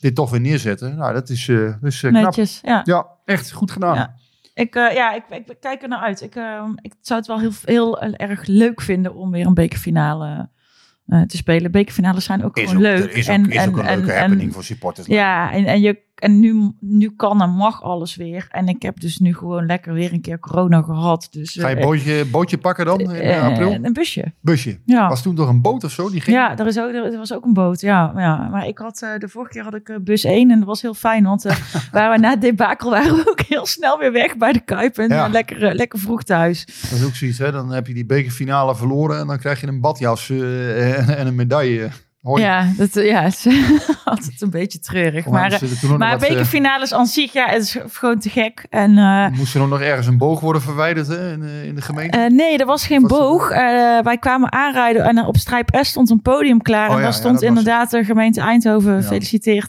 dit toch weer neerzetten. Nou, dat is, is eh, knap. Netjes, ja. Ja, echt goed gedaan. Ja. Ik, eh, ja, ik, ik, kijk er naar uit. Ik, eh, ik zou het wel heel, heel erg leuk vinden om weer een bekerfinale eh, te spelen. Bekerfinales zijn ook Is gewoon ook, leuk. er is ook, en, is en, ook een en, leuke en- happening voor supporters. Ja, en, en, je, en nu, nu kan en mag alles weer. En ik heb dus nu gewoon lekker weer een keer corona gehad. Dus, Ga je eh, bootje, bootje pakken dan in eh, eh, april? Een busje. Busje. Ja. Was toen toch een boot of zo? Die ging? Ja, er, is ook, er was ook een boot. Ja, ja. Maar ik had, de vorige keer had ik bus 1 en dat was heel fijn. Want waren we na het debakel waren we ook heel snel weer weg bij de Kuip. En Ja. lekker, lekker vroeg thuis. Dat is ook zoiets, hè? Dan heb je die bekerfinale verloren en dan krijg je een badjas en, en een medaille. Hoi. Ja, dat, eh, ja, het is altijd een beetje treurig. Maar, eh, maar eh, bekerfinales aan zich, ja, het is gewoon te gek. En eh, Moest er nog ergens een boog worden verwijderd hè, in, de- in de gemeente? nee, er was geen Was boog. Wij kwamen aanrijden en op Strijp S stond een podium klaar. Oh en daar ja, stond was inderdaad de gemeente Eindhoven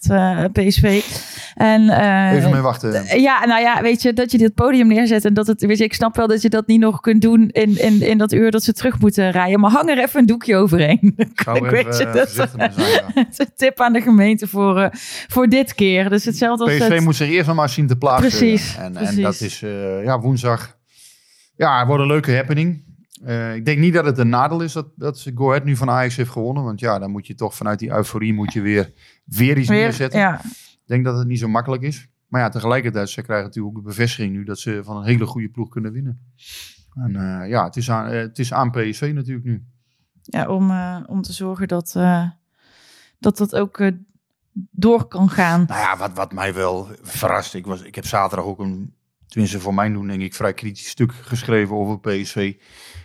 eh, PSV. En, eh, Even mee wachten. Ja, nou ja, weet je, dat je dit podium neerzet en dat het, weet je, ik snap wel dat je dat niet nog kunt doen in, in, in dat uur dat ze terug moeten rijden, maar hang er even een doekje overheen. Even, weet je eh, dat- zijn, ja. Is een tip aan de gemeente voor, eh, voor dit keer. Dus hetzelfde als PSV het, moet zich eerst nog maar zien te plaatsen. Precies, En, en dat is ja, woensdag. Ja, wordt een leuke happening. Ik denk niet dat het een nadeel is dat, dat Go Ahead nu van Ajax heeft gewonnen. Want ja, dan moet je toch vanuit die euforie moet je weer, weer iets weer, neerzetten. ja, denk dat het niet zo makkelijk is. Maar ja, tegelijkertijd, ze krijgen natuurlijk ook de bevestiging nu dat ze van een hele goede ploeg kunnen winnen. En eh, ja, het is, aan, eh, het is aan PSV natuurlijk nu. ja, om, eh, om te zorgen dat, eh, dat dat ook eh, door kan gaan. Nou ja, wat, wat mij wel verrast. Ik, was, ik heb zaterdag ook een, tenminste voor mijn doen denk ik, vrij kritisch stuk geschreven over PSV.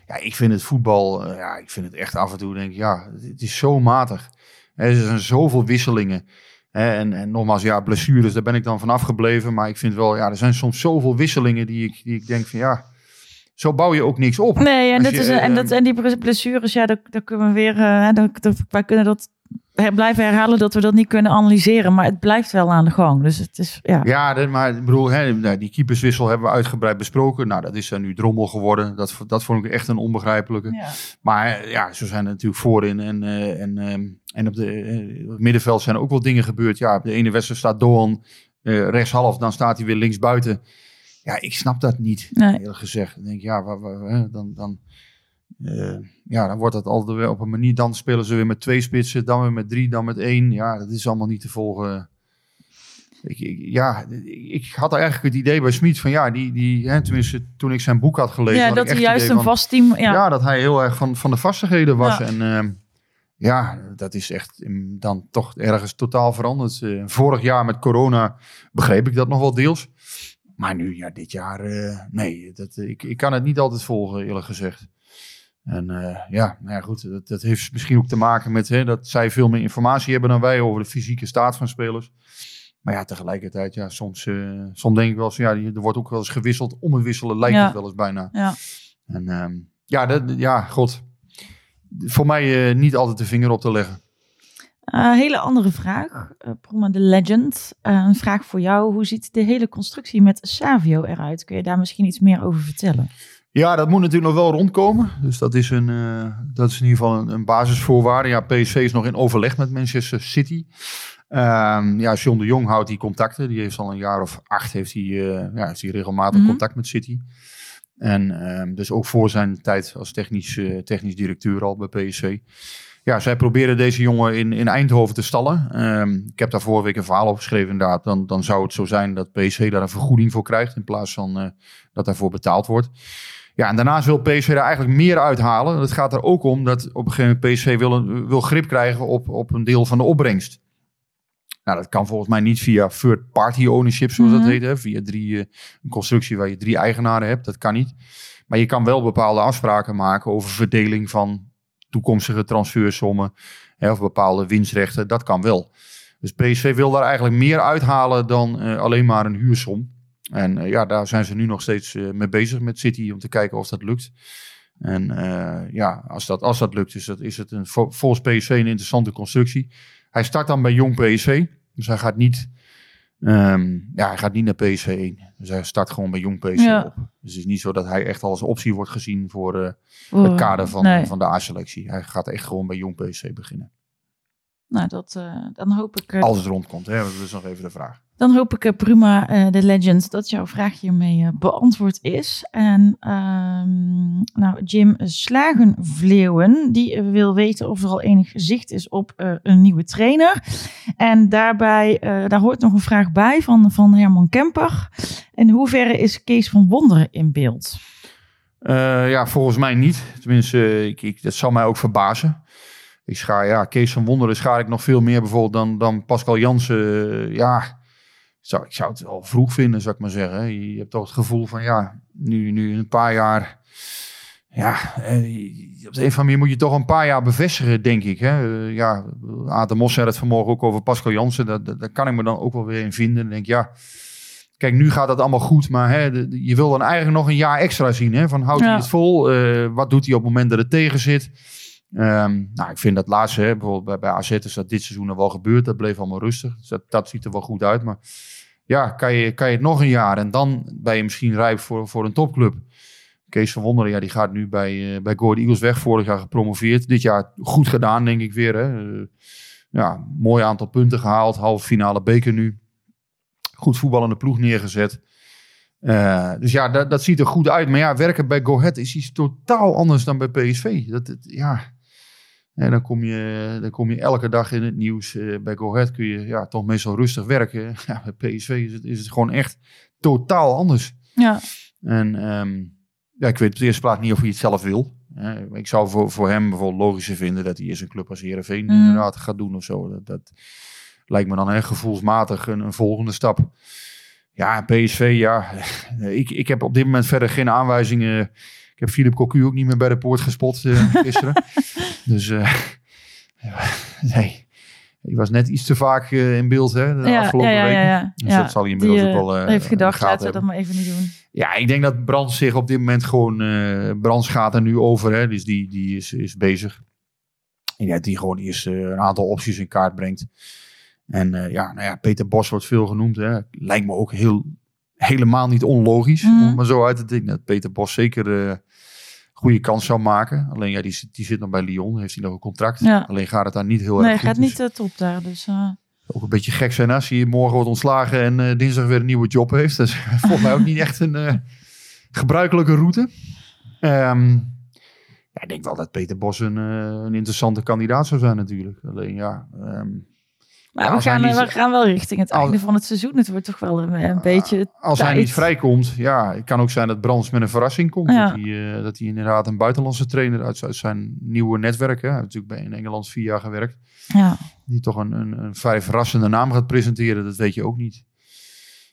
Ja, ik vind het voetbal, ja, ik vind het echt af en toe denk ik, ja, het is zo matig. Er zijn zoveel wisselingen. Hè, en, en nogmaals, ja, blessures, daar ben ik dan van afgebleven. Maar ik vind wel, ja, er zijn soms zoveel wisselingen die ik, die ik denk van, ja, zo bouw je ook niks op. Nee, en, dat je, is, en, eh, dat, en die blessures, ja, daar, daar kunnen we weer, eh, dat, dat, wij kunnen dat blijven herhalen dat we dat niet kunnen analyseren, maar het blijft wel aan de gang. Dus het is, ja. Ja, maar ik bedoel, hè, nou, die keeperswissel hebben we uitgebreid besproken. Nou, dat is dan nu drommel geworden. Dat, dat vond ik echt een onbegrijpelijke. Ja. Maar ja, zo zijn er natuurlijk voorin en, eh, en, ehm, en op, de, eh, het middenveld zijn er ook wel dingen gebeurd. Ja, op de ene wedstrijd staat Doan eh rechtshalf, dan staat hij weer linksbuiten. Ja, ik snap dat niet, Nee. eerlijk gezegd. Ik denk, ja, wa- wa- hè, dan, dan, eh, ja, dan wordt dat altijd weer op een manier. Dan spelen ze weer met twee spitsen, dan weer met drie, dan met één. Ja, dat is allemaal niet te volgen. Ik, ik- ja, ik had eigenlijk het idee bij Smit van ja, die, die hè, tenminste toen ik zijn boek had gelezen. Ja, had dat hij juist een van- vast team. Ja, ja. dat hij heel erg van, van de vastigheden was. Ja. En ehm, ja, dat is echt mm, dan toch ergens totaal veranderd. Eh, vorig jaar met corona begreep ik dat nog wel deels. Maar nu, ja, dit jaar, eh, nee, dat, ik, ik kan het niet altijd volgen, eerlijk gezegd. En eh, ja, nou ja, goed, dat, dat heeft misschien ook te maken met hè, dat zij veel meer informatie hebben dan wij over de fysieke staat van spelers. Maar ja, tegelijkertijd, ja, soms, eh, soms denk ik wel eens, ja, er wordt ook wel eens gewisseld. Om het wisselen lijkt Ja. het wel eens bijna. Ja. En ehm, ja, dat, ja, god. Voor mij eh, niet altijd de vinger op te leggen. Hele andere vraag. Proma de Legend. Een vraag voor jou. Hoe ziet de hele constructie met Savio eruit? Kun je daar misschien iets meer over vertellen? Ja, dat moet natuurlijk nog wel rondkomen. Dus dat is, een, eh, dat is in ieder geval een, een basisvoorwaarde. Ja, PSV is nog in overleg met Manchester City. Ehm, ja, John de Jong houdt die contacten. Die heeft al een jaar of acht heeft hij, eh, ja, heeft hij regelmatig Mhm. contact met City. En ehm, dus ook voor zijn tijd als technisch, eh, technisch directeur al bij PSV. Ja, zij proberen deze jongen in, in Eindhoven te stallen. Ehm, ik heb daar vorige week een verhaal op geschreven inderdaad. Dan, dan zou het zo zijn dat PSV daar een vergoeding voor krijgt. In plaats van dat daarvoor betaald wordt. Ja, en daarnaast wil PSV daar eigenlijk meer uithalen. Het gaat er ook om dat op een gegeven moment PSV wil, een- wil grip krijgen op, op een deel van de opbrengst. Nou, dat kan volgens mij niet via third party ownership, zoals Mhm. dat heet. Hè? Via drie, eh, een constructie waar je drie eigenaren hebt. Dat kan niet. Maar je kan wel bepaalde afspraken maken over verdeling van toekomstige transfersommen. Hè, of bepaalde winstrechten. Dat kan wel. Dus PSV wil daar eigenlijk meer uithalen dan eh, alleen maar een huursom. En eh, ja, daar zijn ze nu nog steeds eh, mee bezig met City om te kijken of dat lukt. En eh, ja, als dat, als dat lukt, is, dat, is het een, vol- volgens PSV een interessante constructie. Hij start dan bij jong PSV. Dus hij gaat niet, ehm, ja, hij gaat niet naar PSV 1. Dus hij start gewoon bij jong PSV Ja. op. Dus het is niet zo dat hij echt al als optie wordt gezien voor het kader van, Nee. van de A-selectie. Hij gaat echt gewoon bij jong PSV beginnen. Nou, dat, dan hoop ik, Als het rondkomt, hè? dat is nog even de vraag. Dan hoop ik eh, prima eh, de Legend dat jouw vraag hiermee eh, beantwoord is. En ehm, nou, Jim Slagenvleeuwen, die wil weten of er al enig zicht is op een nieuwe trainer. En daarbij, daar hoort nog een vraag bij van, van Herman Kemper. In hoeverre is Kees van Wonderen in beeld? Ja, volgens mij niet. Tenminste, ik, dat zal mij ook verbazen. Ik schaar, ja, Kees van Wonderen schaar ik nog veel meer bijvoorbeeld dan, dan Pascal Jansen. Ja, zou, ik zou het wel vroeg vinden, zou ik maar zeggen. Je, hebt toch het gevoel van, ja, nu, nu een paar jaar... Ja, eh, op de een of andere manier moet je toch een paar jaar bevestigen, denk ik. Hè? Eh, ja, Aad Mos zei het vanmorgen ook over Pascal Jansen. Daar, daar kan ik me dan ook wel weer in vinden. Dan denk ik, ja, kijk, nu gaat het allemaal goed. Maar hè, de- de- je wil dan eigenlijk nog een jaar extra zien. Hè? Van houdt hij het vol? Eh, wat doet hij op het moment dat het tegen zit? Ehm, nou, ik vind dat laatste, hè, bijvoorbeeld bij, bij AZ is dat dit seizoen er wel gebeurd. Dat bleef allemaal rustig. Dus dat, ziet er wel goed uit. Maar ja, kan je, kan je het nog een jaar en dan ben je misschien rijp voor, voor een topclub. Kees van Wonderen, ja, die gaat nu bij, eh bij Eagles weg. Vorig jaar gepromoveerd. Dit jaar goed gedaan, denk ik weer. Hè. Eh, ja, mooi aantal punten gehaald. Halve finale beker nu. Goed voetballende ploeg neergezet. Eh, dus ja, dat, dat ziet er goed uit. Maar ja, werken bij Go Ahead is iets totaal anders dan bij PSV. Dat, ja, en dan kom, je, dan kom je elke dag in het nieuws. Eh, bij Go Ahead kun je ja, toch meestal rustig werken. Ja, bij PSV is het, is het gewoon echt totaal anders. Ja, En ehm, ja, ik weet op de eerste plaats niet of hij het zelf wil. Ik zou voor, voor hem bijvoorbeeld logischer vinden dat hij eerst een club als Heerenveen Mhm. inderdaad gaat doen of zo. Dat, dat lijkt me dan hè, gevoelsmatig een, een volgende stap. Ja, PSV, ja. Ik, ik heb op dit moment verder geen aanwijzingen. Heb Philip Cocu ook niet meer bij de poort gespot eh, gisteren. dus eh, ja, nee. Ik was net iets te vaak eh, in beeld hè, de ja, afgelopen ja, ja, weken. ja, ja. Dus Ja, dat zal hij inmiddels die, ook wel eh, heeft gedacht, laten we dat maar even niet doen. Ja, ik denk dat Brands zich op dit moment gewoon... eh Brands gaat er nu over, hè, dus die, die is, is bezig. Ik denk dat die gewoon eerst een aantal opties in kaart brengt. En ja, nou ja, Peter Bos wordt veel genoemd. Hè. Lijkt me ook heel, helemaal niet onlogisch, Mhm. om het maar zo uit te denken. Dat Peter Bos zeker goede kans zou maken. Alleen ja, die, zit- die zit nog bij Lyon, heeft hij nog een contract. Ja. Alleen gaat het daar niet heel Nee, erg goed. gaat Dus niet eh, top daar. Dus, eh, ook een beetje gek zijn als hij morgen wordt ontslagen en eh, dinsdag weer een nieuwe job heeft. Dat is volgens mij ook niet echt een gebruikelijke route. Ehm, ja, ik denk wel dat Peter Bos een, een interessante kandidaat zou zijn natuurlijk. Alleen ja, ehm, Maar Ja, we, gaan, niet- we gaan wel richting het als- einde van het seizoen. Het wordt toch wel een, een beetje Als hij niet vrijkomt, ja, het kan ook zijn dat Brands met een verrassing komt. Ja. Dat, hij, eh, dat hij inderdaad een buitenlandse trainer uit, uit zijn nieuwe netwerk, hè, hij heeft natuurlijk bij in Engeland vier jaar gewerkt, Ja. die toch een, een, een vrij verrassende naam gaat presenteren, dat weet je ook niet.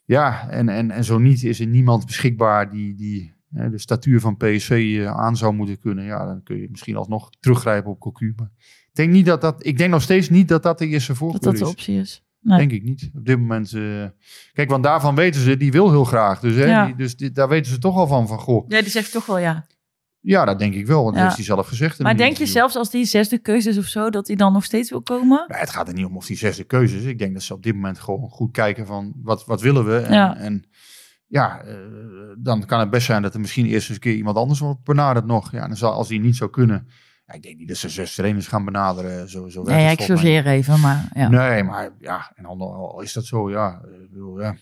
Ja, en, en, en zo niet is er niemand beschikbaar die, die hè, de statuur van PSV eh, aan zou moeten kunnen. Ja, dan kun je misschien alsnog teruggrijpen op Cocu. Maar ik denk, niet dat dat, ik denk nog steeds niet dat dat de eerste Dat voorkeur dat de is. optie is. Nee. Denk ik niet. Op dit moment. eh, kijk, want daarvan weten ze, die wil heel graag. Dus, hè, Ja. die, dus die- daar weten ze toch al van. Van goh, Ja, die zegt toch wel ja. ja, dat denk ik wel. Want dat Ja. heeft hij zelf gezegd. Maar denk je zelfs als die zesde keuze is of zo, dat hij dan nog steeds wil komen? Nou, het gaat er niet om of die zesde keuze is. Ik denk dat ze op dit moment gewoon goed kijken van wat, wat willen we. En Ja. ja, en, ja eh, dan kan het best zijn dat er misschien eerst eens een keer iemand anders wordt benaderd nog. Ja, dan zal, als die niet zou kunnen. Ja, ik denk niet dat ze zes trainers gaan benaderen. Zo, Nee, ik chargeer even, maar ja. Nee, maar ja, en al is dat zo, ja. Ik bedoel, ja.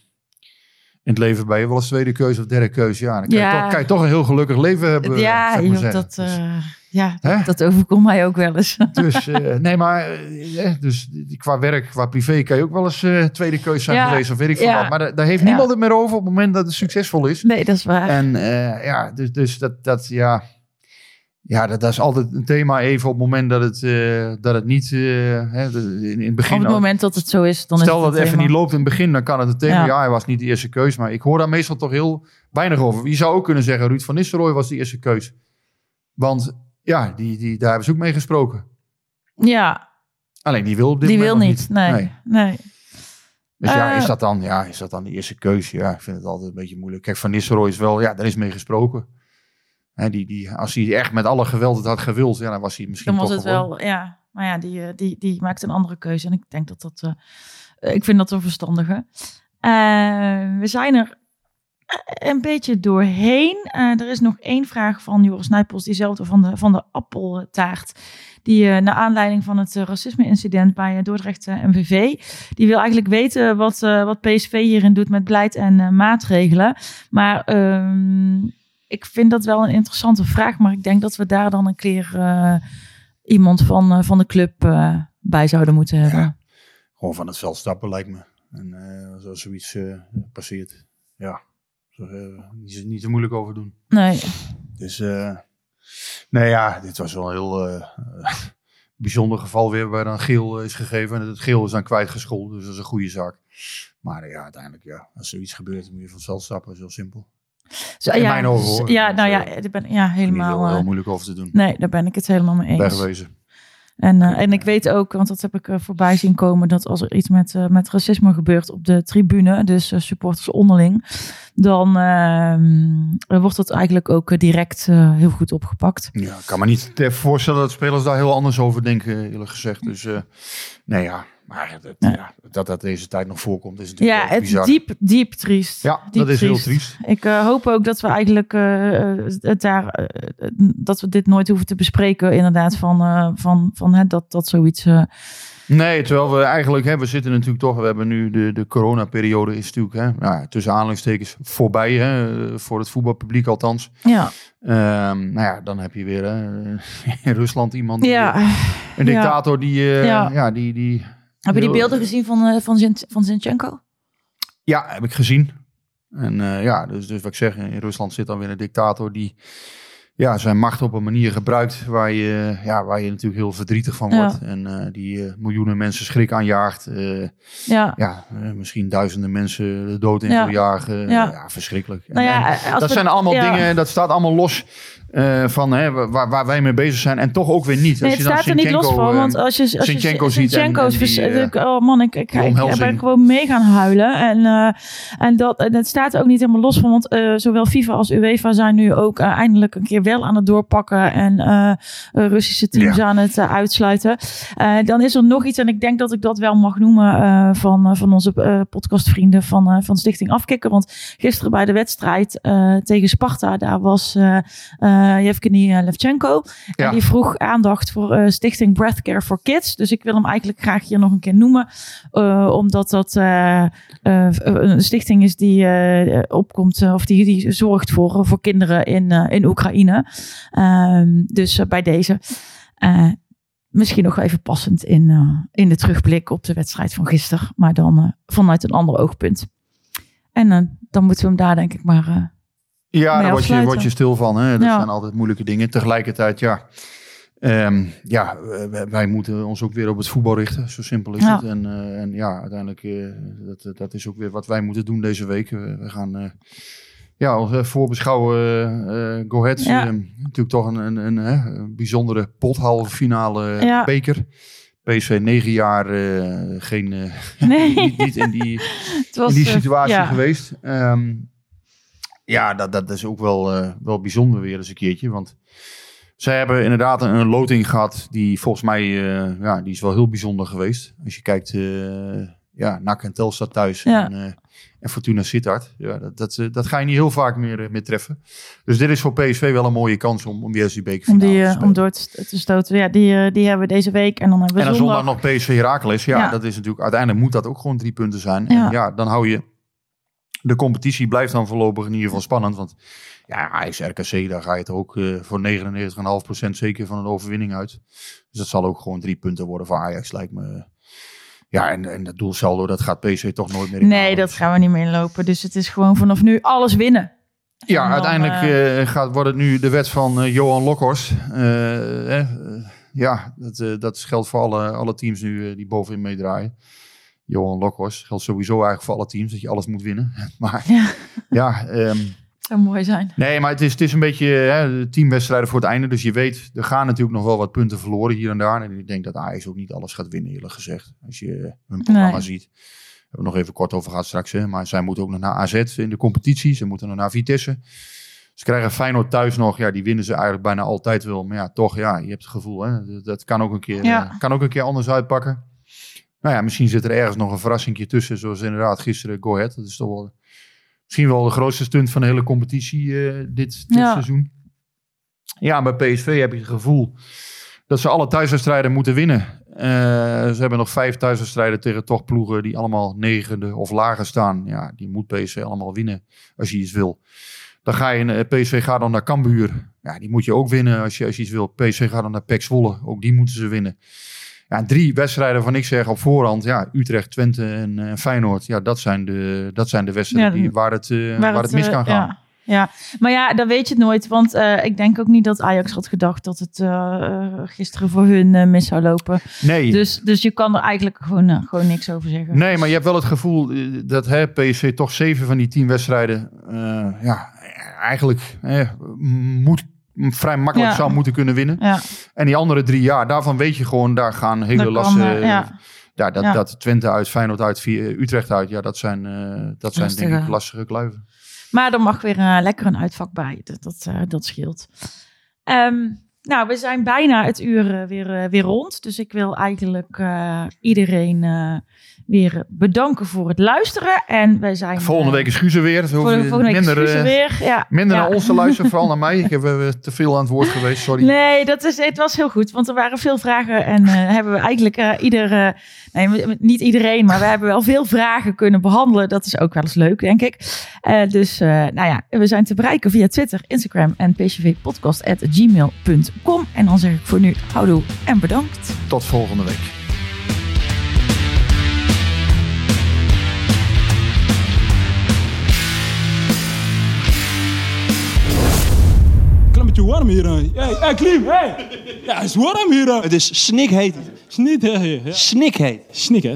In het leven ben je wel eens tweede keuze of derde keuze. Ja, dan kan, Ja. Je, toch, kan je toch een heel gelukkig leven hebben. ja, maar joh, zeggen. dat, eh, ja Hè? dat, overkomt mij ook wel eens. Dus, dus eh, nee, maar eh, dus, qua werk, qua privé kan je ook wel eens tweede keuze zijn Ja. geweest of weet ik veel Ja. wat. Maar daar, heeft niemand het meer over op het moment dat het succesvol is. Nee, dat is waar. En ja, dus, dus dat, dat ja, ja dat, dat is altijd een thema even op het moment dat het, eh, dat het niet, eh, hè, in, in het begin... Op het moment dat het zo is, dan Stel is dat het even niet loopt in het begin, dan kan het een thema. Ja. Ja. hij was niet de eerste keus. Maar ik hoor daar meestal toch heel weinig over. Je zou ook kunnen zeggen, Ruud van Nistelrooy was de eerste keus. Want ja, die, die, daar hebben ze ook mee gesproken. Ja, Alleen die wil op dit die wil niet. Nee, Nee. nee. Dus ja, Eh. is dat, dan, ja, is dat dan de eerste keus? Ja, ik vind het altijd een beetje moeilijk. Kijk, Van Nistelrooy is wel, ja, daar is mee gesproken. Hè, die, die, als hij echt met alle geweld het had gewild, ja, dan was hij misschien Dan was toch het wel, ja. Maar ja, die, eh, die, die maakt een andere keuze. En ik denk dat dat, eh, eh, ik vind dat een verstandige. We zijn er een beetje doorheen. Er is nog één vraag van Joris Nijpels, diezelfde van de, van de appeltaart. Die naar aanleiding van het eh, racisme-incident bij Dordrecht MVV. Die wil eigenlijk weten wat, wat PSV hierin doet met beleid en maatregelen. Maar ehm, ik vind dat wel een interessante vraag. Maar ik denk dat we daar dan een keer eh, iemand van, eh, van de club eh, bij zouden moeten hebben. Ja. Gewoon van het veld stappen lijkt me. En als er zoiets passeert, ja, zo, niet, niet te moeilijk over doen. Nee, Dus, nee ja, dit was wel een heel bijzonder geval weer waar dan geel is gegeven. En het geel is dan kwijtgescholden, dus dat is een goede zaak. Maar ja, uiteindelijk, ja, als zoiets gebeurt, dan moet je van het veld stappen. Dat is heel simpel. Zo, In ja, mijn ogen, hoor. Ja, Dus, nou ja, eh, daar ben, ja helemaal. heel, heel eh, moeilijk over te doen. nee, daar ben ik het helemaal mee eens. Wegwezen. En, eh, en ik weet ook, want dat heb ik voorbij zien komen, dat als er iets met, met racisme gebeurt op de tribune, dus supporters onderling, dan ehm, wordt dat eigenlijk ook direct heel goed opgepakt. Ja, ik kan me niet te- voorstellen dat spelers daar heel anders over denken, eerlijk gezegd. Dus eh, nee ja, maar dat, Ja. ja, dat dat deze tijd nog voorkomt is natuurlijk Ja, het is bizar. diep, diep triest. Ja, diep dat is heel triest. Ik eh, hoop ook dat we eigenlijk eh, eh, het daar, dat we dit nooit hoeven te bespreken, inderdaad, van, van, van hè, dat, dat zoiets. Nee, terwijl we eigenlijk, hè, we zitten natuurlijk toch, we hebben nu de, de coronaperiode is natuurlijk, hè, nou, tussen aanhalingstekens voorbij, hè, voor het voetbalpubliek althans. ja, Ehm, nou ja, dan heb je weer hè, in Rusland iemand, die- ja. een dictator die, Ja. ja. die, die, Heb je die beelden gezien van, eh, van, Zin- van Zinchenko? Ja, heb ik gezien. En eh, ja, dus, dus wat ik zeg, in Rusland zit dan weer een dictator die ja, zijn macht op een manier gebruikt waar je, ja, waar je natuurlijk heel verdrietig van Ja. wordt. En eh, die miljoenen mensen schrik aanjaagt. Ja. ja, misschien duizenden mensen de dood in Ja. wil jagen. Ja. Verschrikkelijk. Nou en dat we- zijn allemaal dingen, dat staat allemaal los eh, van hè, waar, waar wij mee bezig zijn. En toch ook weer niet. Nee, Als het je dan staat er niet los van, eh, want als je, als je ziet en- die, eh, oh man, ik, ik, ik, ik ben gewoon mee gaan huilen. En, eh, en, dat, en het staat er ook niet helemaal los van, want eh, zowel FIFA als UEFA zijn nu ook eh, eindelijk een keer wel aan het doorpakken en eh, eh, Russische teams Ja. aan het eh, uitsluiten. Eh, dan is er nog iets, en ik denk dat ik dat wel mag noemen eh, van, eh, van onze eh, podcastvrienden van, eh, van Stichting Afkikken. Want gisteren bij de wedstrijd eh, tegen Sparta, daar was eh Yevgeny eh, Levchenko. Ja. En die vroeg aandacht voor eh, Stichting Breathcare for Kids. Dus ik wil hem eigenlijk graag hier nog een keer noemen. omdat dat een stichting is die opkomt, of die, die zorgt voor, voor kinderen in, in Oekraïne. Ehm, dus bij deze. Misschien nog even passend in, in de terugblik op de wedstrijd van gisteren. Maar dan vanuit een ander oogpunt. En dan moeten we hem daar denk ik maar... Ja, daar word je, word je stil van. Hè? Dat Ja. zijn altijd moeilijke dingen. Tegelijkertijd, ja. ehm, ja, wij, moeten ons ook weer op het voetbal richten. Zo simpel is Ja. het. En, eh, en ja, uiteindelijk, eh, dat, dat is ook weer wat wij moeten doen deze week. We, we gaan eh, ja, voorbeschouwen. Go Ahead. Ja. eh, natuurlijk toch een, een, een, bijzondere pothalve finale Ja. beker. PSV negen jaar geen, Nee. niet, niet in die in die situatie geweest. Ehm, ja, dat, dat is ook wel, eh, wel bijzonder weer eens een keertje. Want zij hebben inderdaad een, een loting gehad die volgens mij, eh, ja, die is wel heel bijzonder geweest. Als je kijkt, eh ja, NAC en Telstar thuis Ja. en, en Fortuna Sittard. Ja, dat, dat, dat ga je niet heel vaak meer, meer treffen. Dus dit is voor PSV wel een mooie kans om, om die Om, bekerfinale die, te om door te, te stoten. Ja, die, die hebben we deze week. En dan hebben we En dan zondag... zondag nog PSV Heracles. Ja, Ja. dat is natuurlijk uiteindelijk moet dat ook gewoon drie punten zijn. En ja, dan hou je de competitie blijft dan voorlopig in ieder geval spannend. Want ja, Ajax RKC, daar ga je het ook eh, voor 99,5% zeker van een overwinning uit. Dus dat zal ook gewoon drie punten worden voor Ajax, lijkt me. Ja, en, en dat doelsaldo, dat gaat PSV toch nooit meer in. Nee, dat gaan we niet meer inlopen. Dus het is gewoon vanaf nu alles winnen. Ja, dan, uiteindelijk eh, gaat, wordt het nu de wet van eh, Johan Lokhorst. Eh, eh, eh, ja, dat, eh, dat geldt voor alle, alle teams nu eh, die bovenin meedraaien. Johan Lokhorst geldt sowieso eigenlijk voor alle teams, dat je alles moet winnen. maar Ja, ja, ehm, zou mooi zijn. nee, maar het is, het is een beetje hè, teamwedstrijden voor het einde. Dus je weet, er gaan natuurlijk nog wel wat punten verloren hier en daar. En ik denk dat Ajax ook niet alles gaat winnen, eerlijk gezegd. Als je eh, hun programma Nee. ziet. Daar hebben we nog even kort over gehad straks. Hè. Maar zij moeten ook nog naar AZ in de competitie. Ze moeten nog naar Vitesse. Ze krijgen Feyenoord thuis nog. Ja, die winnen ze eigenlijk bijna altijd wel. Maar ja, toch, ja, je hebt het gevoel. Hè, dat, kan, ook een keer, Ja. eh, kan ook een keer anders uitpakken. Nou ja, misschien zit er ergens nog een verrassingje tussen. Zoals inderdaad gisteren Go Ahead. Dat is toch wel misschien wel de grootste stunt van de hele competitie eh, dit, dit Ja. seizoen. Ja, bij PSV heb je het gevoel dat ze alle thuiswedstrijden moeten winnen. Eh, ze hebben nog vijf thuiswedstrijden tegen toch ploegen die allemaal negende of lager staan. Ja, die moet PSV allemaal winnen als je iets wil. Dan ga je, PSV gaat dan naar Cambuur. Ja, die moet je ook winnen als je, als je iets wil. PSV gaat dan naar PEC Zwolle. Ook die moeten ze winnen. Ja, drie wedstrijden van ik zeg op voorhand. Ja, Utrecht, Twente en eh, Feyenoord. Ja, dat zijn de, dat zijn de wedstrijden Ja, die, waar, het, eh, waar, het mis eh, kan gaan. Ja, ja, maar ja, dan weet je het nooit. Want ik denk ook niet dat Ajax had gedacht dat het gisteren voor hun mis zou lopen. Nee. Dus, dus je kan er eigenlijk gewoon, gewoon niks over zeggen. Nee, maar je hebt wel het gevoel dat hè, PSV toch zeven van die tien wedstrijden ja, eigenlijk moet, vrij makkelijk Ja. zou moeten kunnen winnen. Ja, En die andere drie jaar, daarvan weet je gewoon, daar gaan hele lastige... eh, ja. ja, dat, dat Twente uit, Feyenoord uit, Vi- Utrecht uit, ja, dat zijn, eh, dat zijn denk ik Lastige. kluiven. maar er mag weer eh, lekker een uitvak bij. Dat, dat, eh, dat scheelt. Ehm, nou, we zijn bijna het uur eh, weer, eh, weer rond. Dus ik wil eigenlijk eh, iedereen eh, weer bedanken voor het luisteren. En wij zijn... Volgende eh, week is weer. Dus Volgende, volgende week is minder, Guus er eh, weer. Ja, minder ja. naar ons te luisteren, vooral naar mij. Ik heb eh, te veel aan het woord geweest, sorry. Nee, dat is, het was heel goed, want er waren veel vragen en eh, hebben we eigenlijk eh ieder, eh, nee, niet iedereen, maar we hebben wel veel vragen kunnen behandelen. Dat is ook wel eens leuk, denk ik. Eh, dus, eh, nou ja, we zijn te bereiken via Twitter, Instagram en pcvpodcast.gmail.com. En dan zeg ik voor nu houdoe en bedankt. Tot volgende week. Beetje warm hier. hè. Hey, Klim, hey! Ja, het is warm hier. Het is snikheet. Snik, hè? Ja. Snikheet. Snik, hè?